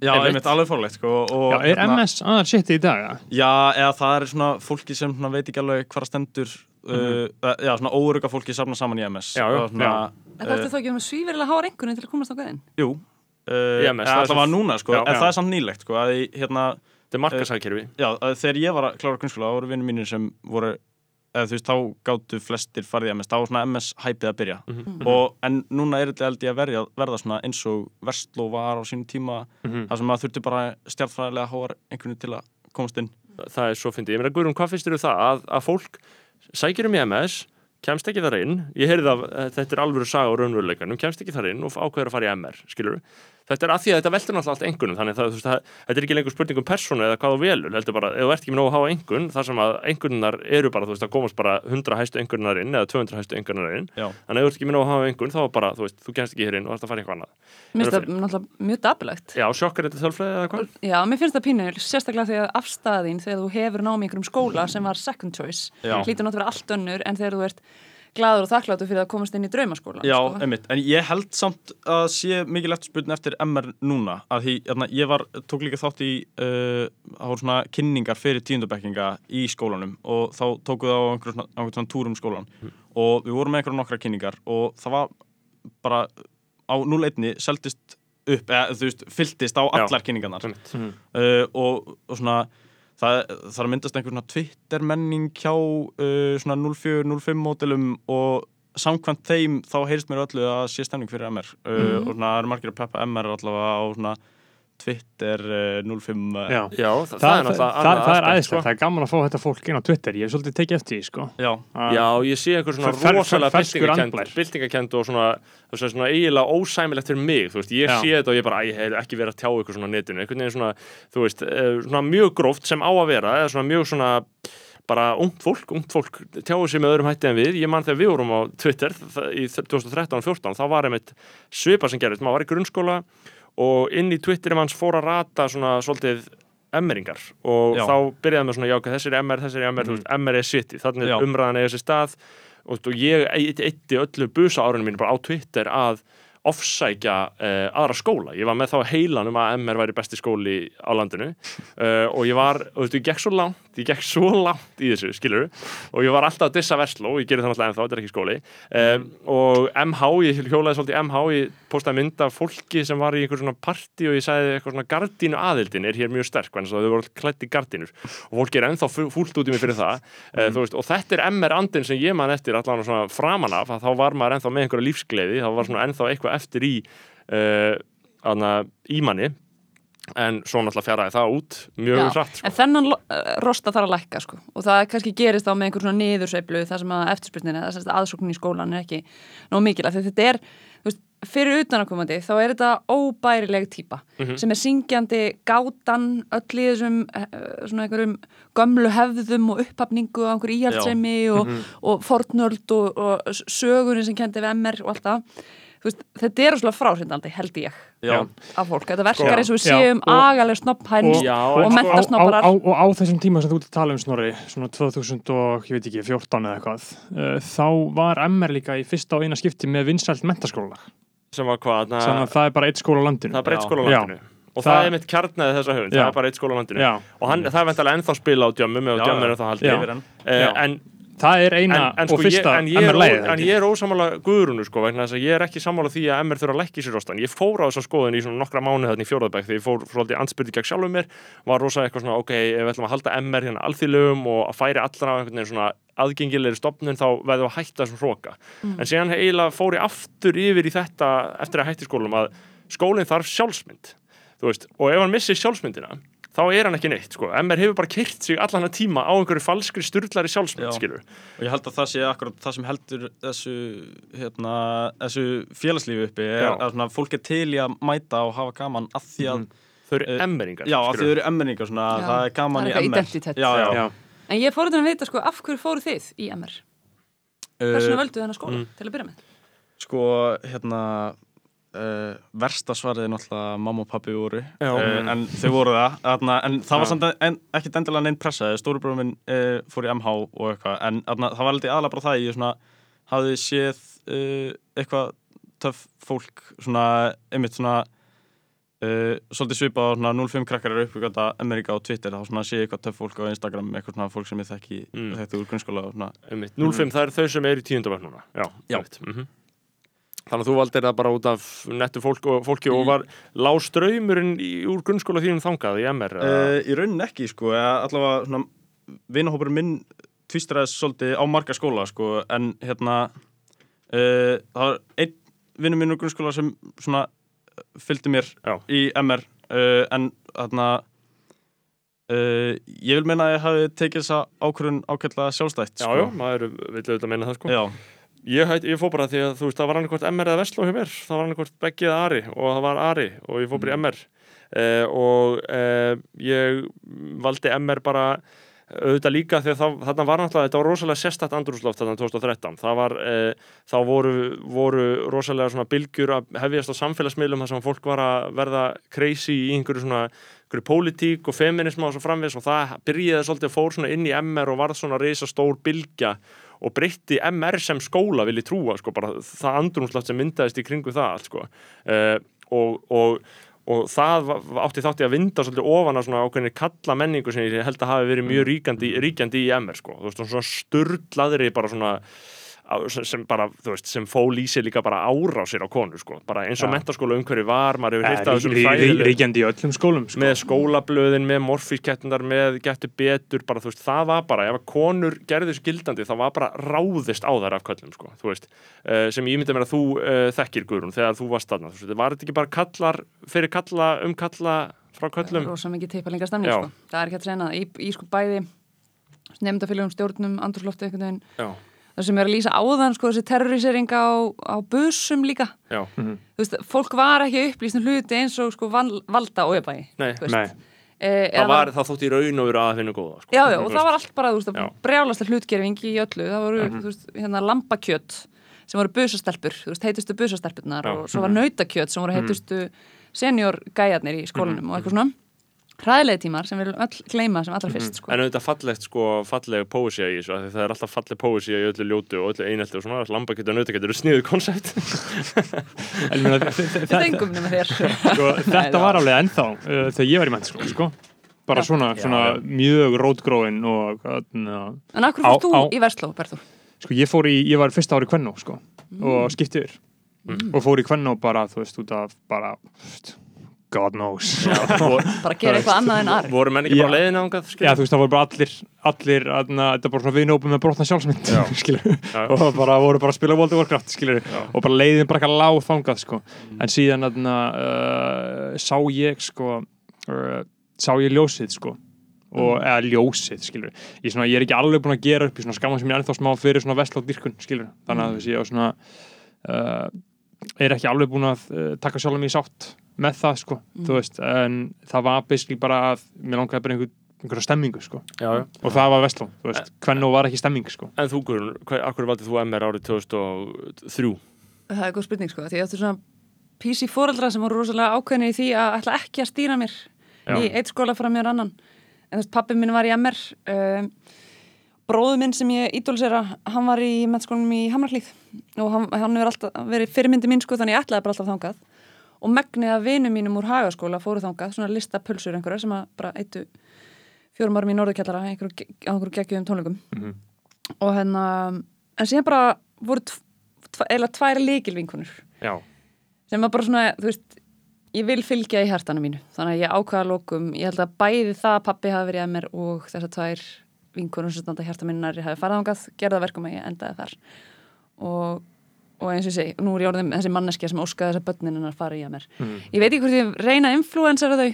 já Einmitt. alveg fórlegt sko, og, Já, er hérna- MS aðal shit í dag? eða? Já, eða það er svona fólki sem svona veit ekki alveg hvað stendur uh, Já, svona óuruga fólki safna saman í MS Já, já, svona, En það ertu þá ekki um svíferilega háar einhvern til að komast á gæðin Jú Uh, Í MS, eða það svo- núna sko, Já, en já. það er samt nýlegt sko, að hérna, þetta er markasækjörfi já, þegar ég var að klára grunnskóla þá voru vinnir mínir sem voru eða þú veist, þá gáttu flestir farið MS þá var svona MS hæpið að byrja. Mhm. og, en núna er þetta held ég að verja, verða svona eins og Vestló var á sínum tíma Mhm. þar sem maður þurfti bara stjartfræðilega háar einhvern veginn til að komast inn. Það er svo fyndið, ég meina Guðrún, hvað finnst þér um það að, að fólk sækir um í MS kemst ekki þar inn, ég heyrði að þetta er alvöru saga á raunveruleikanum, kemst ekki þar inn og ákveður að fara í MR, skilur þetta er að því að þetta veldur náttúrulega allt engunum þannig að það, veist, það, þetta er ekki lengur spurning um persónu eða hvað þú velur, heldur bara, ef þú ert ekki með nógu að hafa engun þar sem að engunar eru bara, þú veist, að komast bara 100 hæstu engunar inn eða 200 hæstu engunar inn. Já, þannig að ef þú ert ekki með nógu að hafa engun, þá er bara, þú veist, þú kemst ekki hér inn og ert að fara í eitthvað annað. Mér finnst það náttúrulega mjög dapulegt Já, sjokkar þetta þölfræði eða hvað? Já, mér finnst það pínu, sérstaklega því að afstæðin þegar þú hefur námi í einhverjum skóla sem var second choice, hlýtur náttúrulega vera allt önnur en þegar þú ert gladur og þakkláttur fyrir að komast inn í draumaskóla Já, sko. einmitt, en ég held samt að sé mikil eftirspurn eftir MR núna að því, hérna, ég var, tók líka þátt í uh, það voru svona kynningar fyrir tíundabekkinga í skólanum og þá tóku það á einhverjum svona, á einhverjum svona túrum skólan og við vorum með einhverjum nokkra kynningar og það var bara á 0-1 seldist upp, eða þú veist, fylltist á Já. allar kynningarnar Einmitt. uh, og, og svona það, er að myndast einhver svona Twitter menning hjá uh, svona 04-05 mótilum og samkvæmt þeim þá heyrist mér öllu að sé stemning fyrir MR uh, og svona eru margir að peppa MR allavega á svona Twitter uh, 05 uh, Já. Já, það, Það, það er náttúrulega það, er aðeinslega, sko. það er gaman að fá þetta fólk inn á Twitter, ég hef svolítið tekið eftir því, sko. Já, Já, ég sé einhver svona Fer- rosalega byltingakend, byltingakend og svona, svona eiginlega ósæmilegt fyrir mig, þú veist, ég Já. sé þetta og ég bara, ég hef ekki verið að tjá ykkur svona á netinu, einhvern veginn svona, þú veist, eh, svona mjög gróft sem á að vera, eða svona mjög svona bara ungt fólk, ungt fólk tjáu sig með öðrum hætti en við, ég man þegar við vorum á Twitter í 2013-14 þá var einmitt svipa sem gerist, maður var í grunnskóla og inn í Twitterim hans fór að rata svona svolítið emmeringar og Já. þá byrjaði með svona jáka þessir emmer, þessir emmer, þú veist, emmer er city þannig Já. er umræðan eða þessi stað og, og ég eitti öllu busa árunum mínu bara á Twitter að ofsækja uh, aðra skóla. Ég var með þá heilan um að MR væri besti skóli á landinu. Uh, og ég var, og þú veist, ég gekk svo langt ég gekk svo langt í þessu, skilur og ég var alltaf að dissa Vestló, ég gerir það náttúrulega ennþá, þetta er ekki skóli. Um, og MH, ég hjólaði svolítið MH, ég postaði mynd af fólki sem var í einhver svona party og ég sagði eitthvað svona gardínu aðildin er hér mjög sterk, þannig að þau voru klætt í gardínur. Og fólki er ennþá fúlt út í mig fyrir það. Uh, þú veist, og þetta er MR andin sem ég man eftir allan svona framan af, að þá var maður ennþá eitthvað eftir í uh, aðna, í manni en svo náttúrulega fjaraði það út mjög hratt sko. En þennan eh, rosta þarf að lækka sko. og það kannski gerist þá með einhver svona niðursveiflu þar sem að eftirspyrnin eða aðsóknin í skólan er ekki nóg mikil af því þetta er, þú veist, fyrir utanakomandi þá er þetta óbærileg típa Mhm. sem er syngjandi gátan öll í þessum eh, svona einhverjum gömlu hefðum og upphafningu og einhver íhaldsemi og, Mhm. og fornöld og, og sögunni sem kendi við MR og allt það veist, þetta er svona fráhrindandi held ég já, af fólk, þetta verkar Já. eins og við séum og- agalega snopphænst og en sko- mentasnopparar á, á, og á þessum tíma sem þú ert að tala um snorri svona 2000 og ég veit ekki 14 eða eitthvað uh, þá var MR líka í fyrsta og eina skipti með vinsælt mentaskóla sem var hvað, na, að það er bara eitt skóla á landinu. Það er bara eitt skóla á landinu. Og það, Það- er mitt kjarnaði þessa höfund, það er bara eitt skóla á landinu. Já. og hann, það er veintalega ennþá spila á djömmum og já. er Já. haldið. Uh, Já. en það er eina en, en, sko, og fyrsta ég, en, ég ó- en ég er ósamála guðrunu sko, vegna þess að ég er ekki sammála því að MR þurfa að leggja sér rostan. Ég fór á þessa skoðun í svona nokkra mánuð þannig í fjóraðbæk þegar ég fór svolítið anspyrði gegn sjálfum mér var rosa eitthvað svona ok, ef við ætlum að halda MR hérna alþýðlegum og að færi allra á einhvern veginn svona aðgengilegri stopnun þá verðum við að hætta þessum hróka en síðan eiginlega fór ég aftur yfir í þetta eftir að hætti skólum að skólinn þarf sjálfsmynd þú veist, og ef hann missir sjálfsmyndina þá er hann ekki neitt, sko, MR hefur bara kyrt sig allan að tíma á einhverju falskri sturlari sjálfsmynd, Já. skilur og ég held að það sé akkurat það sem heldur þessu, hérna, þessu félagslífi uppi er Já. að svona, fólk er til í að mæta og hafa gaman að því að, þau eru Eh, emmeringar já, að þið eru emmenningar svona, Já, það er gaman það er í eitthvað identitet. já, já, Já. En ég fór þetta að vita sko, af hverju fóru þið í MR? Hvers vegna völdu þennan skóla til að byrja með? sko, hérna uh, versta svarið er náttúrulega mamma og pappi voru Já. uh, en þau voru það þarna, en það var samt en, ekkit endilega neinn pressa stórubróður minn uh, fór í MH og eitthvað en þarna, það var aðalega bara það að ég svona hafði séð eitthvað töff fólk svona, einmitt svona svolítið svipað á svona 05 krakkar eru uppgöta Amerika á Twitter þá svona sé ég eitthvað töff fólk á Instagram eitthvað svona fólk sem ég þekki Mm. úr grunnskóla og svona Einmitt. 05, það eru þau sem eru í tíundabæk núna Já, Já. einmitt. Mhm. Þannig að þú valdir það bara út af nettu fólk og, fólki og Í- var lág ströymurinn í, úr grunnskóla þínum þangað í MR? Uh, í rauninni ekki sko, allavega vinahópurinn minn tvistraðist svolítið á marga skóla sko, en hérna uh, það var einn vinnur minn úr grunnskóla sem svona fylgdi mér Já. í MR uh, en þarna uh, ég vil meina að ég hafi tekið þessa ákvörðun ákveðlega sjálfstætt Já, sko. já, maður vil auðvitað meina það sko já, Ég, hætt, ég fór bara því að þú veist, það var annarkvort MR eða Vestló hjá mér, það var annarkvort Beggi eða Ari og það var Ari og ég fór bara í MR eh, og eh, ég valdi MR bara auðvitað líka því að það, þarna var náttúrulega, þetta var rosalega sérstætt andrúsloft þarna 2013, það var, eh, þá voru, voru rosalega svona bylgjur að hefjast á samfélagsmiðlum þar sem fólk var að verða crazy í einhverju svona einhverju pólitík og feminisma og svo framvis og það byrjaði svolítið fór svona inn í MR og varð svona reysa stór bylgja og breytti MR sem skóla vil ég trúa sko, bara það andrumslátt sem myndaðist í kringu það allt sko. uh, og, og, og það átti þátti að vinda svolítið ofan á svona ákveðinni kalla menningu sem ég held að hafi verið mjög ríkandi, ríkjandi í MR sko. þú veist, svona sturlaðri bara svona sem- sem bara, þú veist, sem fól í sig líka bara árásir á konur, sko, bara eins og Já. mentaskóla umhverfi var, maður hefur Eh, heyrt af þessum hræðilegu- ríkjandi í öllum skólum sko. með skólablöðin, með morfískettunar með getur betur, bara þú veist það var bara, ef að konur gerði þessu gildandi þá var bara ráðist á þær af köllum sko, þú veist, uh, sem ég myndi mér að þú uh, þekkir Guðrún þegar þú varst þarna þú veist, var þetta ekki bara kallar, fyrir kalla um kalla frá köllum? Rosa það sem er að lýsa áðan sko þessi terrorisering á, á busum líka já, þú veist, fólk var ekki upplýst um hluti eins og sko val, valda og öfægi nei, Nei. e, það var það þótt í raun og veru að finna góða sko. Já, já, og það var allt bara, þú veist, Já. brjálasta hlutgerfing í öllu, það voru, þú veist, hérna lambakjöt sem voru busastelpur, þú veist, heitustu busastelpurnar Já. Mhm. og svo var nautakjöt sem voru heitustu senior gæjarnir í skólanum og eitthvað svona hræðilegi tímar sem við viljum öll gleyma sem allra fyrst, sko. En auðvitað fallegt sko, falleg póesía í þessu, af því það er alltaf falleg póesía í öllu ljótu og öllu einelti og svona, lambakjötu og nautakjötu eru sniðu þe- Við þengum nema þér. sko, þetta var alveg ennþá uh, þegar ég var í mennskóla sko. bara Já. svona, Já, svona já. mjög rótgróin og uh, En akkur fórst þú á- í Vestló, Berður? sko, ég fór í, ég var fyrsta ári kvennó sko, og skipti yfir Mm. og fór í kvennó bara, þú veist, út af bara, þú veist, God knows. Bara gera eitthvað annað en Ari. Voru menn ekki bara leiðin ángað? Já, þú veist, það voru bara allir, allir, aðna, þetta er bara svona viðnópum með brotna sjálfsmynd, og bara voru bara að spila World of Warcraft, og bara leiðin bara eitthvað lág þangað, sko, en síðan, aðna, uh, sá ég, sko, uh, sá ég ljósið, sko, og, eða ljósið, skilur, ég, svona, ég er ekki alveg búin að gera upp, ég svona skamma sem ég er ennþá smá fyrir svona vestlótt dyrkun, skilur, þannig að þú veist, ég á svona, uh, er ekki alveg búin að uh, taka sjálf mig í sátt með það, sko, þú veist, en það var basically bara að mér langaði bara einhver, einhverja stemmingu, sko Já, já. og það var Vestló, þú veist, hvernig var ekki stemming sko. En þú af hverju valdið þú MR árið 2003? Það er góð spurning, sko, því ég átti svona PC foreldra sem voru rosalega ákveðinir í því að ætla ekki að stýra mér Já. í eitt skóla frá mér annan. En þú veist, pappi minn var í MR, um, bróðu minn sem ég ídólisera, hann var í mennskólanum í Hamraklíð og hann, hann hefur alltaf verið fyrirmyndi mín, sko, þannig ég ætlaði bara alltaf þangað. Og megnið af vinum mínum úr hagaskóla fóru þangað, svona lista pulsur einhverja sem að bara eittu fjórum árum í norðurkjallara einhverju, á einhverju geggjum tónleikum. Mhm. Og hérna, en síðan bara voru tv tv eða tvær líkilvinkunur Já, sem var bara svona, þú veist ég vil fylgja í hærtanu mínu þannig að ég ákvaða að lókum, ég held að bæði það að pappi hafi verið að mér og þessar tvær vinkonur sem standa hjarta minnar hafi farið ángað, gerða verkum að ég endaði þar og, og eins og ég segi nú er ég orðin þessi manneskja sem óskaði þessar börnin hennar fara í að mér. Ég veit ekki hvort ég reyna að influensera þau,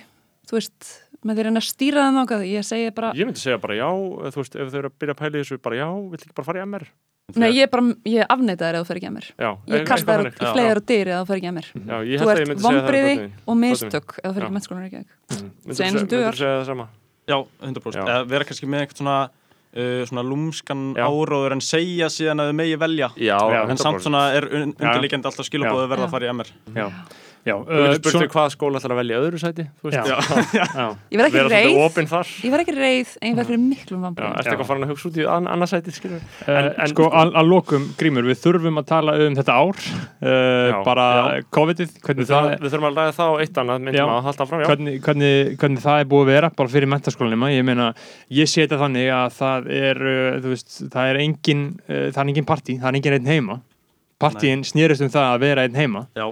þú veist með því að reyna að stýra þeim ángað, ég segi bara ég myndi segja bara já, þú veist, ef þau eru að byrja að pæla í þessu, bara já, vill ekki bara fara í MR? nei, ég er bara, ég afneita þér ef þú fer ekki að mér Já, ég kasta þannig. flegar og dyr ef þú fer ekki að mér Já, ég þú held að ég ert það vombriði og mistök ef þú fer Já. ekki mennskólan ekki Myndirðu Segja eins og segja- dugar. myndirðu segja það sama? Já, 100%. Já. Eða vera kannski með eitthvað svona, uh, svona lúmskan Já. áróður en segja síðan að þau megi velja. Já, En samt 100%. svona er un undirliggjandi alltaf skilabóðu verða að fara í MR. já, já, uh, spurt þig hvað skóla ætlar að velja öðru sæti, já, já, já. ég verð ekki reið. ég verð ekki reið en ég verð fyrir miklum vambrið ertu eitthvað farin að hugsa út í ann annað sæti, skilur? En, En- sko, að, lokum, Grímur, við þurfum að tala um þetta ár. Uh, bara. COVID-ið, Við það, við þurfum að ræða það á eitt annað, fram, hvernig, hvernig, hvernig það er búið að vera bara fyrir mentaskólanima, ég meina ég sé þetta þannig að það er uh, veist, það er engin uh, það er engin partí, það er engin einn heima. Partíin snýrist um það að vera einn heima. Já.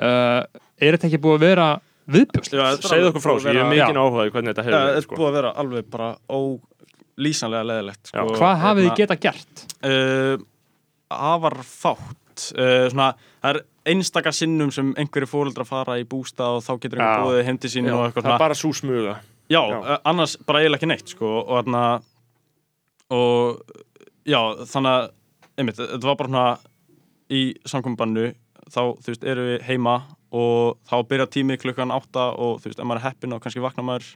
Uh, er þetta ekki búið að vera þetta er Segðu alveg okkur frá þessu, ég er mikinn áhugaði hvernig þetta hefur þetta verið, er sko. búið að vera alveg bara ólýsanlega leðilegt. Sko, Hvað hafið þið hérna, geta gert? Uh, afar fátt. Uh, svona, það er einstaka sinnum sem einhverju fóreldra fara í bústað og þá getur einhver Já. búið heim til sín og eitthvað það er bara svo smuga. Já, Já. uh, annars bara eiginlega ekki neitt sko og þarna og já, þannig að einmitt, þetta var bara svona í samkominbannu þá, þú veist, erum við heima og þá byrja tími klukkan átta og þú veist, ef maður er heppin og kannski vakna maður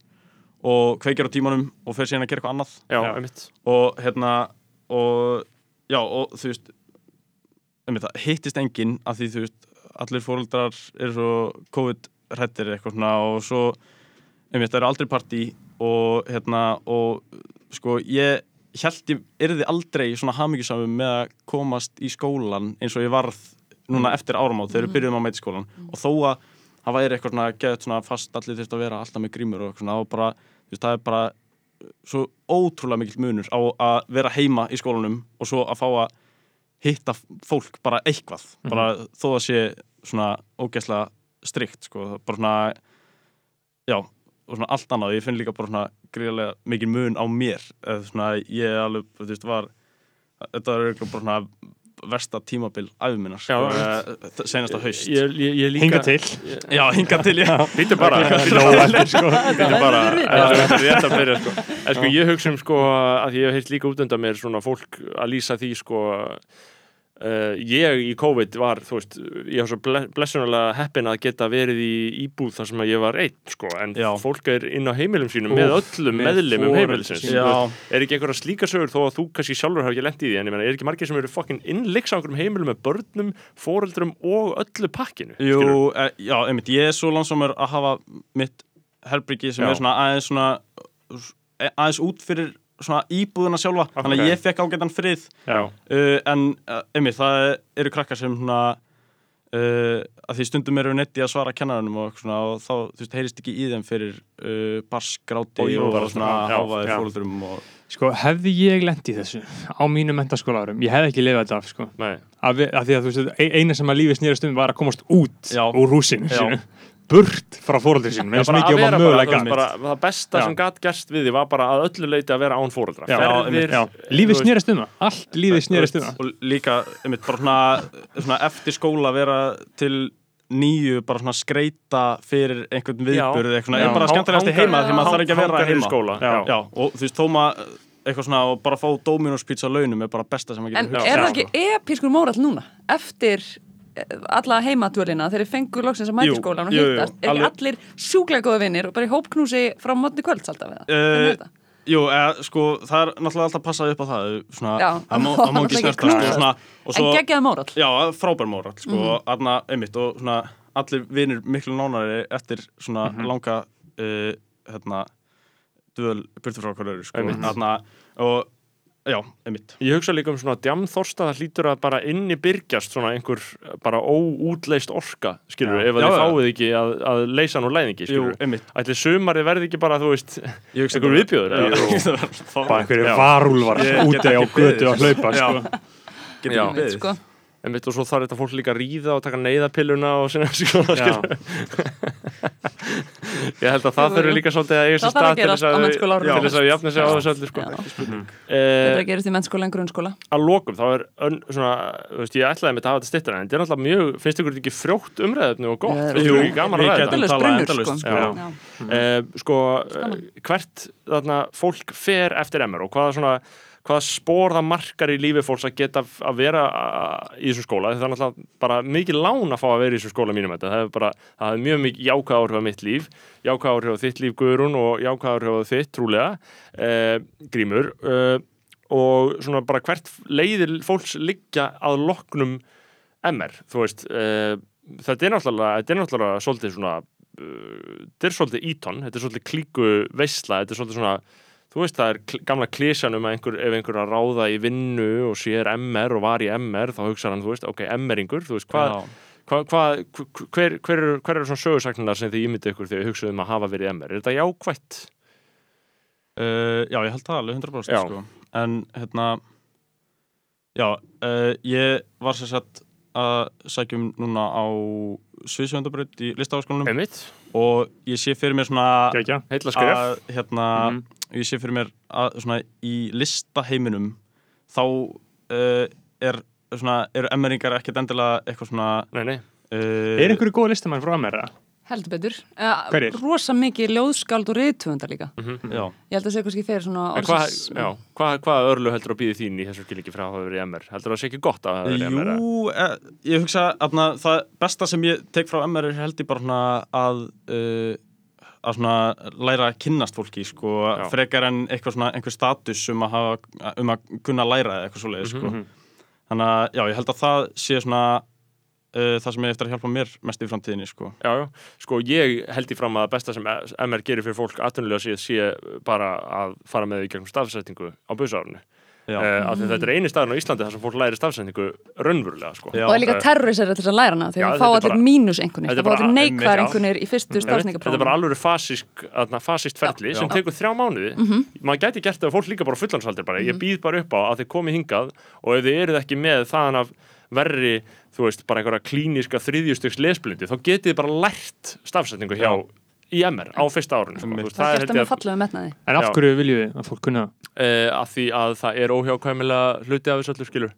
og kveikir á tímanum og fer síðan að gera eitthvað annað Já, Já. og hérna og já, og þú veist einmitt, það hittist enginn af því þú veist, allir fóreldrar eru svo COVID-hrættir eitthvað svona og svo einmitt, það eru aldrei partí og hérna og sko, ég held ég yrði aldrei svona hamingjusamum með að komast í skólan eins og ég varð núna eftir áramót þegar við byrjuðum á meitiskólan og þó að það væri eitthvað svona geðt svona fast allir þurft að vera alltaf með grímur og eitthvað svona og bara, þú veist, það er bara svo ótrúlega mikill munur á að vera heima í skólanum og svo að fá að hitta fólk bara eitthvað. Bara þó að sé svona ógeðslega strikt sko, bara svona já, og svona allt annað. Ég finn líka bara svona gríðarlega mikið mun á mér. Eða svona ég er alveg, þú veist, var þetta var örugglega bara svona versta tímabil æfuminnar sko, Já. eh, haust. ég, ég líka Hinga til. Já, hinga til ég Býttu bara, er sko. En sko ég hugsa um sko að ég hef heilt líka út undan mér svona fólk að lýsa því sko uh, ég í COVID var, þú veist, ég var svo ble- blessunulega heppin að geta verið í íbúð þar sem að ég var einn sko en Já. fólk er inn á heimilum sínum með öllum með meðlimum foreldrum heimilisins Já. er ekki einhverja slíka sögur þó að þú kannski sjálfur hafa ekki lent í því en ég meina, er ekki margir sem eru fokkin innleiks á einhverjum heimilum með börnum, foreldrum og öllu pakkinu Jú, e, já, einmitt, ég er svo langsamur að hafa mitt herbyggi sem Já. er svona aðeins svona aðeins út fyrir svona íbúðuna sjálfa þannig Ok. að ég fekk ágætan frið Já. uh, en uh, einmitt, það eru krakkar sem svona uh, að því stundum eru netti að svara kennarunum og, svona, og þá, þú veist, heyrist ekki í þeim fyrir uh, barsgráti Og og, og svona háfaði og Sko, hefði ég lent í þessu á mínu mentaskóla árum, ég hefði ekki lifað þetta af, sko. Nei. Af, af því að þú veist, e- eina sem að lífið snýrast um var að komast út Já. úr húsinu Já. sínu, burt frá fóröldur sínum, eins mikið að og vera maður bara, mögulega bara, það besta Já. sem gætt gerst við því var bara að öllu leiti að vera án þú lífið veist, snýrast um það, allt lífið snýrast um það. og líka, einmitt, bara svona, svona eftir skóla vera til nýju bara svona skreita fyrir einhvern viðburð eitthvað svona, bara skemmtilegast í heima því maður þarf ekki að vera heima. skóla, Já. já, og þú veist, þó maður eitthvað svona og bara fá Dominos pizza launum er bara besta sem maður En getur er það hugsað, ekki episkur mórall núna? Eftir alla heimadvölina þegar þið fengur loksins að mæta skólan og jú, jú, hittast er ekki allir sjúklega góða vinnir og bara í hópknúsi frá mótni kvölds alltaf það Eh? Jú, eða, sko, það er náttúrulega alltaf að passa upp á það svona, Já, það má, ekki snerta sko, svona, svo, En geggjaði mórall Já, frábær móral, sko, mm -hmm. einmitt og svona, allir vinir miklu nánari eftir svona langa uh, hérna okkur öðru, sko Einmitt. Þarna, og, já, einmitt ég hugsa líka um svona djamþorsta það hlýtur að bara inni byrgjast svona einhver bara óútleist orka skilur Já. ef að Já, þið fáið ekki að, að leysa nú læðingi Jú, skilur einmitt ætli sumarið verði ekki bara þú veist Ég hugsa einhver? Jú. Bara einhverju varúlvar úti á götu að hlaupa, Já. sko. Getur ekki beðið. sko. Einmitt, og svo þarf þetta fólk líka að ríða og taka neyðapilluna og sinna sko, ég held að það þurfi líka svolítið að eiga sér stað til þess að, til þess að jafna sig á þessu öllu sko. Eh, Þetta er að gerast í mennskóla en grunnskóla. að lokum, þá er ön, svona, þú veist, ég ætlaði með að hafa þetta stittar en þetta er alltaf mjög, finnst ykkur ekki frjótt umræðinu og gott, finnst ykkur ekki gaman að ræða þetta? sko. Eh, sko, eh, hvert þarna, fólk fer eftir MR og hvaða svona hvaða spór það markar í lífi fólks að geta að vera í þessum skóla. Það er náttúrulega bara mikið lán að fá að vera í þessum skóla mínum þetta, það hefur bara, það hefur mjög mikið jákvæð áhrif á mitt líf, jákvæð áhrif á þitt líf Guðrún og jákvæð áhrif á þitt trúlega, eh, Grímur. Eh, og svona bara hvert leiðir fólks liggja að loknum MR, þú veist eh, þetta er náttúrulega, þetta er náttúrulega svolítið svona uh, þetta er svolítið ítón, þetta er svolítið klíku veisla, þetta er svolítið svona þú veist það er gamla klísjan um að einhver, ef einhver er að ráða í vinnu og sér MR og var í MR þá hugsa hann, þú veist, ok, MR-ingur þú veist, hvað, hva, hva, hver, hver, hver eru svona sögursagnar sem þið ímyndið ykkur þegar þið hugsaðum að hafa verið MR er þetta jákvætt? Uh, já, ég held það alveg 100% Já. sko. en hérna já, uh, ég var sér sett að sækjum núna á Sviðsvöndabraut í listafaskólanum Einmitt, og ég sé fyrir mér svona Gækja. heitla skref að Mhm. ég sé fyrir mér að svona í listaheiminum þá uh, er svona, eru emmeringar ekkert endilega eitthvað svona Nei, nei, uh, Er einhverju góð listamann frá Ameríka? Heldur betur uh, Hverjir? Rosa mikið ljóðskáld og reyðtöfundar líka já, Ég held að segja kannski þeir svona hvað, orðsins- já, hvað, hvað örlu heldur að býði þín í þessu skilíki frá að hafa verið í MR? Heldur það sé ekki gott að hafa verið í MR? eða? Jú, eh, ég hugsa að það besta sem ég tek frá MR er held ég bara svona að uh, að svona læra að kynnast fólki sko, Já. frekar en eitthvað svona einhver status um að, hafa, um að kunna læra eða eitthvað svoleiðis sko. Mhm. þannig að já, ég held að það sé svona uh, það sem er eftir að hjálpa mér mest í framtíðinni sko. Já, já, sko ég held í fram að besta sem MR gerir fyrir fólk atvinnulega sé, sé bara að fara með í gegnum stafsettingu á busárunni. Uh, af því þetta er eini staðan á Íslandi þar sem fólk læri stafsendingu raunverulega sko. Já. og það er líka terrorisera til að læra hana þegar það fá allir mínus einhvernir er það fá allir neikvæðar já. einhvernir í fyrstu veit, Þetta er bara alveg fasísk, atna, fasíst ferli Já. sem Já. tekur þrjá mánuði Mhm. maður gæti gert það að fólk líka bara fullansaldir bara. ég býð bara upp á að þið komið hingað og ef þið eruð ekki með þaðan af verri, þú veist, bara einhverja klíniska þriðjustyks lesblindi, þá getið þið bara lært stafsetningu hjá IMR á fyrsta árun sko. Það er með fallega metnaði En af hverju viljum við að fólk kunna það? uh, að því að það er óhjákvæmilega hluti af þessu öllu skilur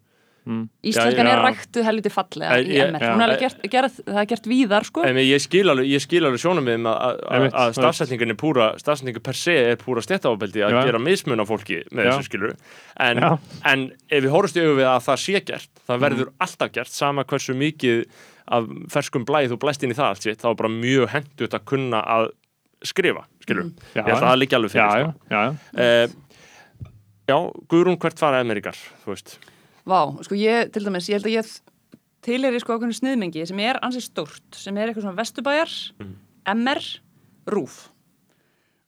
Íslenskan Já, er já. ræktu helviti fallega Ég- í MR. Hún er gert, gert, það er gert víðar sko En ég skil alveg, ég skil alveg sjónum við að, stafsetningin er púra, stafsetningu per se er púra stjættaábeldi að Já. gera mismun á fólki með Já. þessu skilur en, en ef við horfumst í auðvitað við að það sé gert, það verður alltaf gert sama hversu mikið af ferskum blæð þú blæst inn í það allt sitt, þá er bara mjög hendut að kunna að skrifa, skilur Já, ég held að það liggi alveg fyrir já, sko. já, já. Eh, já, Guðrún, hvert fara Amerikar, þú veist Vá, sko ég, til dæmis, ég held að ég tilheri sko ákveðinu sniðmengi sem er ansið stórt, sem er eitthvað svona Vesturbæjar, MR, RÚF.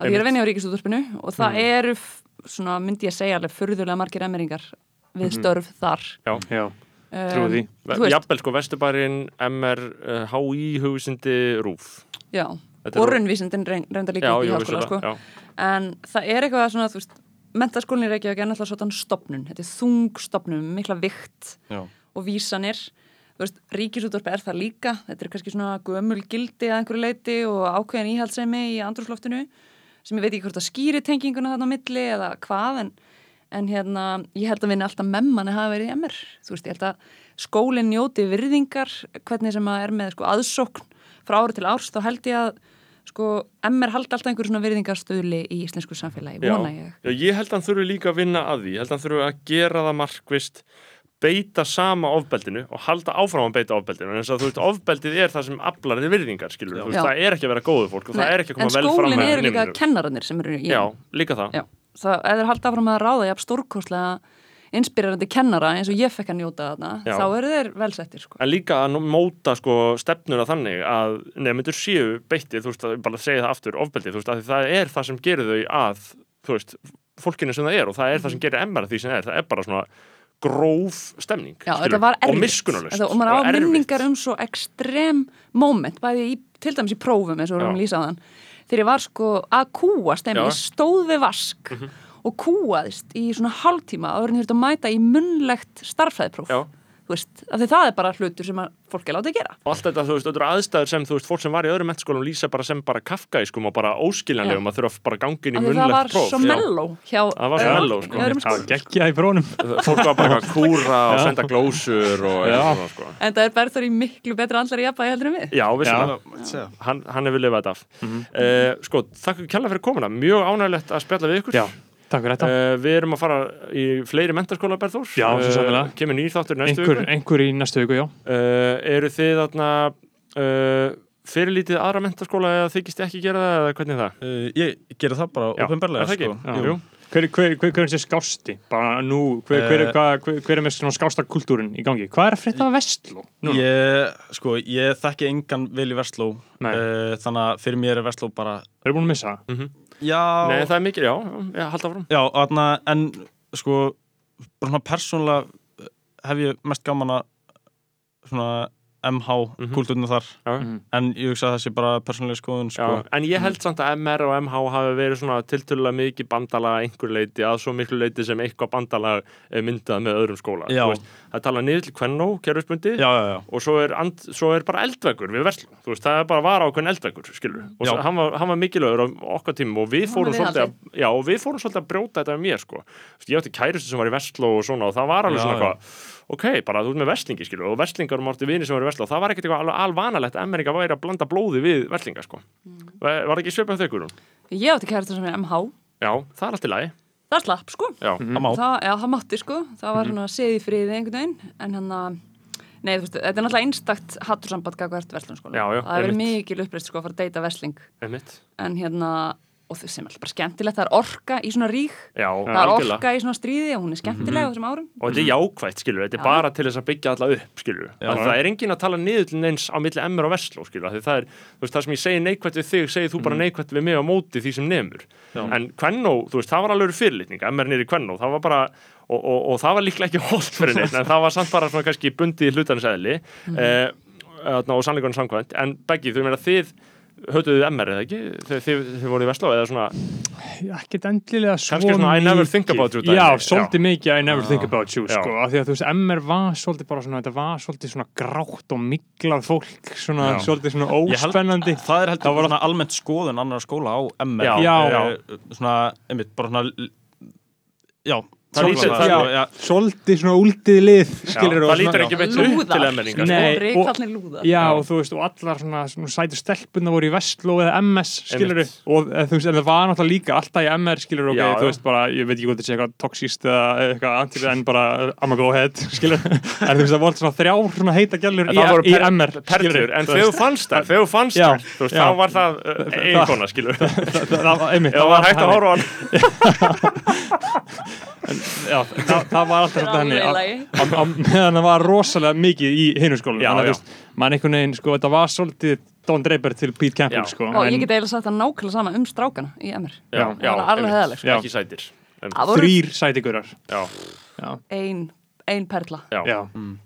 Að ég er að vinna á Ríkisúðurpinu og það eru, f- svona myndi ég segja alveg furðulega margir emmeringar við störf þar. Já, já. Trúi því. Um, veist, jafnvel sko Vesturbærin, MR, uh, HÍ, hugvísindi, RÚF já, og reyn- reyndar líka Já, í háskóla, sko. já. En það er eitthvað svona, þú veist, mentaskólinn í Reykjavík er náttúrulega svona stopnun, þetta er þung stopnun, mikla vikt Já. og vísanir. Þú veist, ríkisútvarpi er það líka, þetta er kannski svona gömul gildi að einhverju leiti og ákveðin íhaldsemi í andrúsloftinu sem ég veit ekki hvort það skýri tenginguna þarna á milli eða hvað en, en hérna, ég held að vinna alltaf memmanni hafa verið í MR. Þú veist, ég held að skólinn njóti virðingar hvernig sem að er með sko, aðsókn frá ári til árs, þá held ég að sko, MR haldi alltaf einhverju svona virðingarstöðli í íslensku samfélagi, vona ég. Já, ég held að hann þurfi líka að vinna að því, ég held að hann þurfi að gera það markvist, beita sama ofbeldinu og halda áfram að beita ofbeldinu en þess að þú veist, ofbeldið er það sem aflar þið virðingar, skilur, þú veist, það er ekki að vera góðu fólk og það Nei, er ekki að en koma vel fram skólinn með eru líka nemendur. kennararnir sem eru í Já, líka það. Já, það, ef þeir halda áfram að ráða jafn stórkostlega inspirerandi kennara eins og ég fekk að njóta þarna, Já. þá eru þeir velsettir sko. En líka að móta sko stefnuna þannig að nefndur séu beittir, þú veist, að bara segja það aftur, ofbeldið, þú veist, að það er það sem gerir þau að, þú veist, fólkinu sem það er og það er það sem gerir MR að því sem það er, það er bara svona gróf stemning, Já, skilur, og miskunnulegst og maður á minningar um svo ekstrem moment, bæði í, til dæmis í prófum eins og við erum Já. Þegar ég var sko að kúast. Mhm. ég stóð við vask og kúaðist í svona hálftíma en ég þurfti að mæta í munnlegt starffræðipróf Já. Þú veist, af því það er bara hlutur sem að fólk er látið að gera og allt þetta, þú veist, eru aðstæður sem, þú veist, fólk sem var í öðrum mennskólum lýsa bara sem bara kafkaískum og bara óskiljanlegum að þurfa bara inn í af því það var próf svo melló hjá Það var svo Já, melló, sko. öðrum Það var skólum. geggjað í brónum. fólk var bara að kúra og senda glósur og eitthvað svona, sko. En það er Berður í miklu betra andlar í jafnvægi heldur en við. Já, vissulega, Já. hann, hann hefur lifað þetta af uh, Sko, þakka takk fyrir þetta. Uh, við erum að fara í fleiri mentaskóla Berður Já, svo sannarlega. Kemur nýr þáttur í næstu Einhver, viku einhver í næstu viku, já. uh, Eru þið þarna uh, fyrirlítið aðra mentaskóla eða þykist ekki gera það eða hvernig er það? Uh, ég gera það bara Já, ofinbarlega það ekki? sko. Já. Jú. Hver, hver, hver, hver er þessi skásti? Bara nú, hver, hver, Eh. hver, hver, hver er með svona skásta kultúrin í gangi? Hvað er að frétta af Vestló? Ég, sko, ég þekki engan vel í Vestló uh, þannig að fyrir mér er Vestló bara Erum búin að missa það? Já, Nei, það er mikið, já, já halda fram já þarna, en sko bara svona persónulega hef ég mest gaman að svona MH Mhm. kultúrinu þar já. Mhm. en ég hugsa að það sé bara persónulega skoðun sko. En ég held samt að MR og MH hafi verið svona tiltölulega mikið bandalaga einhver leiti að svo miklu leiti sem eitthvað bandalag er myndað með öðrum skóla Já. Þú veist, það tala niður til kvennó, kerfisbundi og svo er, and, svo er bara eldveggur við verslu, þú veist, það er bara var ákveðin eldveggur skilur, og svo, hann, var, hann var mikilvægur á okkar tímum og við fórum svolítið að, viðhaldið. já, og við fórum svolítið að brjóta þetta með mér, sko, Þú veist, ég átti kærustu sem var í verslu og svona og það var alveg Já, svona já. eitthvað ok, bara þú ert með verslingi, skilur og verslingar um átti vini sem var í verslu og það var ekkert eitthvað alvanalegt að Amerika væri að blanda blóði við verslinga, sko Mm. var, ekki svipað þau, Guðrún? Ég átti kærasta sem er MH. Já, það er allt í lagi Það slapp, sko. Já, það má Það, já, það mátti, sko. Það var svona séð í friði einhvern veginn. En hann að, nei, þú veist, þetta er náttúrulega einstakt hattursamband gagvart verslunskóla. Já, já, Það einmitt. mikil uppreist, sko, að fara að deyta versling. einmitt En hérna, og þau sem er alltaf bara skemmtilegt, það er orka í svona rík Já, það er algjörlega. orka í svona stríði og hún er skemmtileg á þessum árum. Og þetta er jákvætt, skilur, þetta er Já. bara til þess að byggja alla upp, skilur, Já. að það er engin að tala niður til neins á milli MR og Vestló, skilur, af því það er, þú veist, það sem ég segi neikvætt við þig, segir þú bara neikvætt við mig á móti því sem nemur, en Kvennó, þú veist, það var alveg fyrirlitning, MR niður í Kvennó, það var bara, og, og, og það var líklega ekki holt fyrir neitt, en það var samt bara svona kannski bundið í hlutanisæðli, eh, þarna, og sannleikunum samkvæmt, en Beggi, þú meina þið höfðuðu MR eða ekki, þið, þið, þið voru í Vestló eða svona, ekkert endilega svo Kannski svona I never think about you já, Já. svolítið mikið I never think about you Já. sko, af því að þú veist, MR var svolítið bara svona, þetta var svolítið svona grátt og miklað fólk, svona Já. svolítið svona Ég held- óspennandi Það er heldur Það var svona almennt skoðun annar skóla á MR Já, já. Eh, Svona, einmitt, bara svona Já, Það lítur- svolítið svona úldið lið skilur það lítur ekki veit upp til lúðar. Já, og þú veist, og allar svona, svona sætu stelpunna voru í Vestló eða MS, skilur þú veist, en það var náttúrulega líka alltaf í MR, skilur, ok, Já, þú veist, bara, ég veit ekki hvað þetta sé eitthvað toxíst eða eitthvað antir en bara I'm a go ahead, skilur en þú veist, það voru svona þrjár svona heita gælur En í, MR, perlur, en þú þegar þú fannst það, þegar þú fannst það, þú þá var það uh, eiginkona, skilur. það, var einmitt, Já, það var hægt að horfa á hann. Já, það, það var alltaf á- meðan það var rosalega mikið í hinu þannig veist, mann einhvern veginn, sko, þetta var svolítið Don Draper til Pete Campbell, Já. sko. Og en ég get eiginlega sagt það nákvæmlega sama um strákana í MR Já, Það var alveg heiðalegt, sko. Ekki sætir. Um, þrýr sætigurar Já, já, ein, ein perla já. já,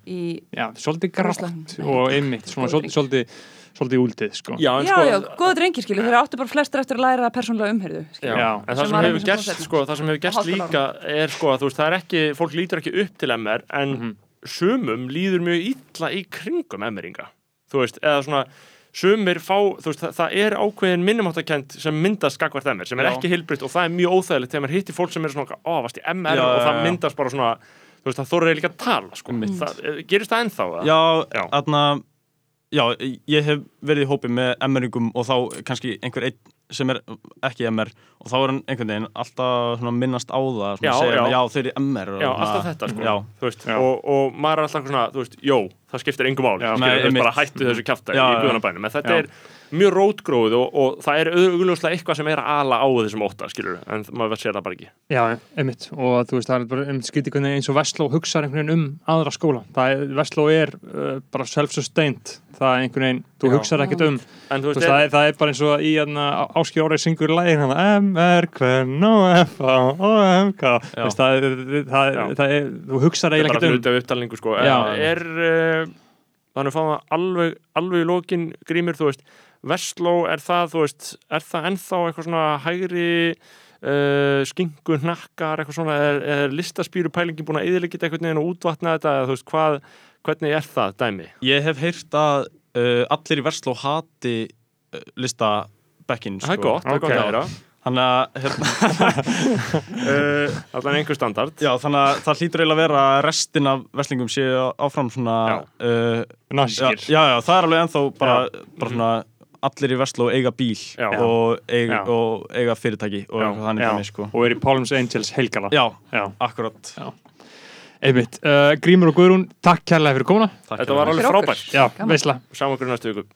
í já, svolítið grátt og einmitt, svolítið, svolítið, úldið, sko Já, en Já, sko, já, góða drengir skilju, þeir áttu bara flestir eftir að læra persónulega umherðu Já, Já. en það Sem sem hefur fór sko, það sem hefur gerst Háskólaráð. líka er, sko, að þú veist, það er ekki, fólk lítur ekki upp til MR, en Mhm. sumum líður mjög illa í kringum MR-inga, þú veist, eða svona, sumir fá, þú veist, það, það er ákveðin minnumáttakent sem myndast gagvart MR, sem er Já. ekki heilbritt og það er mjög óþægilegt þegar maður hittir fólk sem er svona, ó, varst í MR Já, og það já. myndast bara svona, þú veist, það þorður líka að tala, sko, það, eh, gerist það ennþá, eða? Já, Já. Já, ég hef verið í hópi með MR-ingum og þá kannski einhver einn sem er ekki MR og þá er hann einhvern veginn alltaf svona minnast á það svona Já, segja, já. já, þeir eru MR og Já, svona- alltaf þetta sko Já, veist, Já. og, og maður er alltaf svona, þú veist, jó, það skiptir engum þú veist, einmitt. bara hættu þessu Já, í guðanabænum en þetta Já. er mjög rótgróð og, og það er augljóslega eitthvað sem er að ala á þessum ótta, skilur en maður sér það bara ekki. Já, einmitt, og þú veist, það er bara einmitt skytið hvernig eins og Vestló hugsaður einhvern veginn um aðra skóla. Það er, Vestló er uh, bara self-sustained, það er einhvern veginn, þú hugsaður ekkert um, en þú þú veist, það er, það er bara eins og í hérna, Áskir Órið syngur lægin hann, MR, hvern og F, A, og M, K, þú Já. veist, það er, það er, það er, þú hugsaður er eiginlega bara ekkert um. hluti af upptalningu sko. En er, uh, þannig að fá það alveg, alveg í lokin grímur, þú veist Vestló, er það, þú veist, er það ennþá eitthvað svona hægri uh, skingu, hnakkar, eitthvað svona er, er listaspýru pælingin búin að eðilegita eitthvað neginn og útvatna þetta, eða þú veist, hvað hvernig er það dæmi? Ég hef heyrt að uh, allir í Versló hati uh, lista bekkin Það er gott, það er gott að heyra Þannig að hérna, uh, Allan einhver standard já, þannig að það hlýtur eiginlega að vera að restin af verslingum séu áfram svona Já. uh, já, Nasískir. já, já, það er alveg ennþá bara, bara svona allir í Versló eiga bíl og eiga, og eiga fyrirtæki og þannig dæmi, sko. og er í Palms Angels heilgala. Já, Já. akkurat. Einmitt, uh, Grímur og Guðrún, takk kærlega fyrir komuna. Takk Þetta var alveg frábært. Já, veisla. Sjáum okkur í næstu viku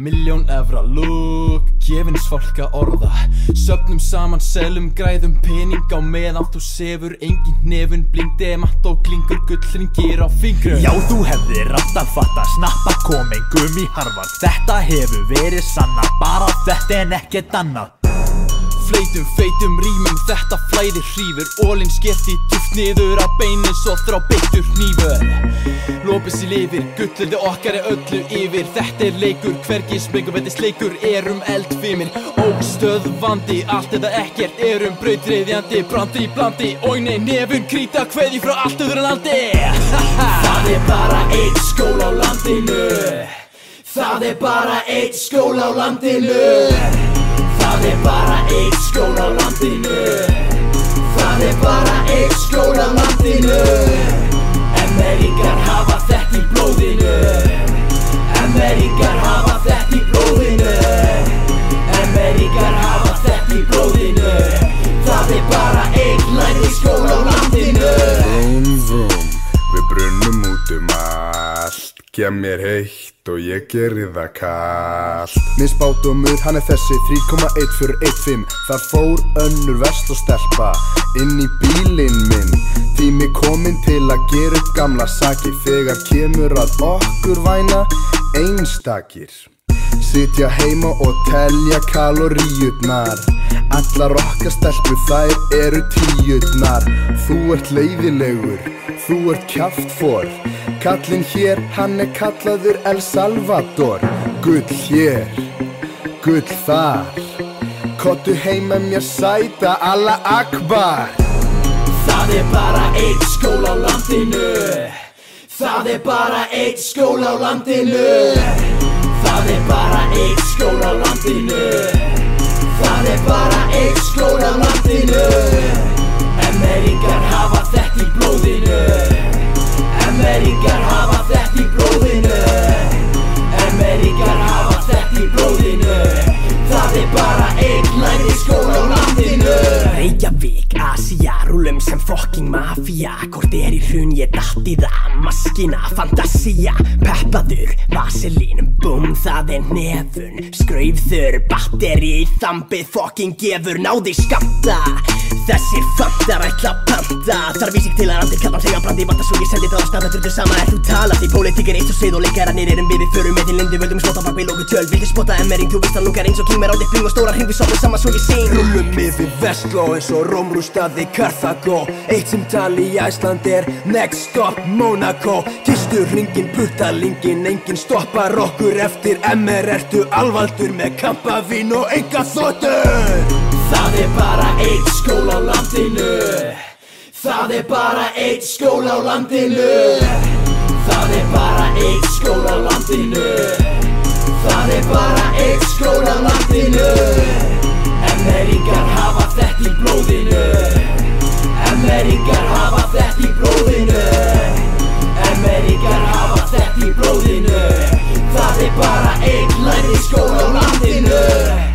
Miljón evra look Gefins fólk að orða. Söfnum saman, selum, græðum pening á meðan þú sefur Engin nefun, bling, demant og klingur Gullringir á fingrum. Já, þú hefðir alltaf fatta snappa komin gummi harvard Þetta hefur verið sanna, bara þetta en ekkert annað Fleitum, feitum, rýmum, þetta flæðir hrífur. Ólinn skert í tuft niður á beinin Svo þrá beittur hnífur. Lópis í lifir, gullöldi okkar er öllu yfir. Þetta er leikur, hvergi spengum þetta sleikur Erum eldfimir, óstöðvandi Allt eða ekkert, erum brautreiðjandi Brandi, blandi, óinni, nefun Krýta kveði frá allt öðru landi. Það er bara eitt skól á landinu. Það er bara eitt skól á landinu Það er bara eitt skjól á landinu. Það er bara eitt skjól á landinu. Ameríkar hafa þetta í blóðinu. Ameríkar hafa þetta í blóðinu. Ameríkar hafa þetta í blóðinu. Gera mér heitt og ég geri það kallt Minn spátumur, hann er þessi 3,1415 Það fór önnur vesl og stelpa inn í bílinn minn. Tími kominn til að gera upp gamla sakir. Þegar kemur að okkur væna einstakir. Sitja heima og telja kaloríutnar Allar okkar stelpur þær eru tíutnar Þú ert leiðilegur, þú ert kjaftfor Kallinn hér, hann er kallaður El Salvador. Gull hér, gull þar. Kottu heim með mér sæta Allah Akbar. Það er bara eitt skól á landinu. Það er bara eitt skól á landinu. Það er bara eitt skól á landinu. Það er bara eitt skól á landinu. Emeringar hafa þetta í blóðinu Emeringar hafa þetta í blóðinu Emeringar hafa þetta í blóðinu. Það er bara eitt læri skól á landinu. Reykjavík, Asia, rúlum sem fokking mafía. Hvort er í hrun ég datt í það Maskina, fantasía, peppaður, vaselín Búm, það er nefun, skraufður Batteri, þambið, fokking gefur Náði skamta, þessir fantar ætla að panta. Þar vísik til að andir kallar segja brandi Vanda svo ég sendi það á stað, þetta er sama. Er þú talað Því pólitík er eitt og sveið og leikararnir erum við Við förum með til lindu, völdum slóta bak við lóku töl. Vildi spotta emmering, þú veist að lungar eins og kýmur á þig Fling og stóra hring, við sopum saman svo ég sing. Rúlum yfir Vestló eins og Rómrústaði Karþagó Eitt sem tali í Æsland er Next stop Monaco. Kistu ringin, putta lingin Engin stoppar okkur eftir. MR ertu alvaldur með kampavín og enga þóttur Það er bara eitt skól á landinu. Það er bara eitt skól á landinu Það er bara eitt skóla landinu. Það er bara eitt skóla landinu. Emeringar hafa þetta í blóðinu. Emeringar hafa þetta í blóðinu. Emeringar hafa þetta í blóðinu. Það er bara eitt læri skóla landinu.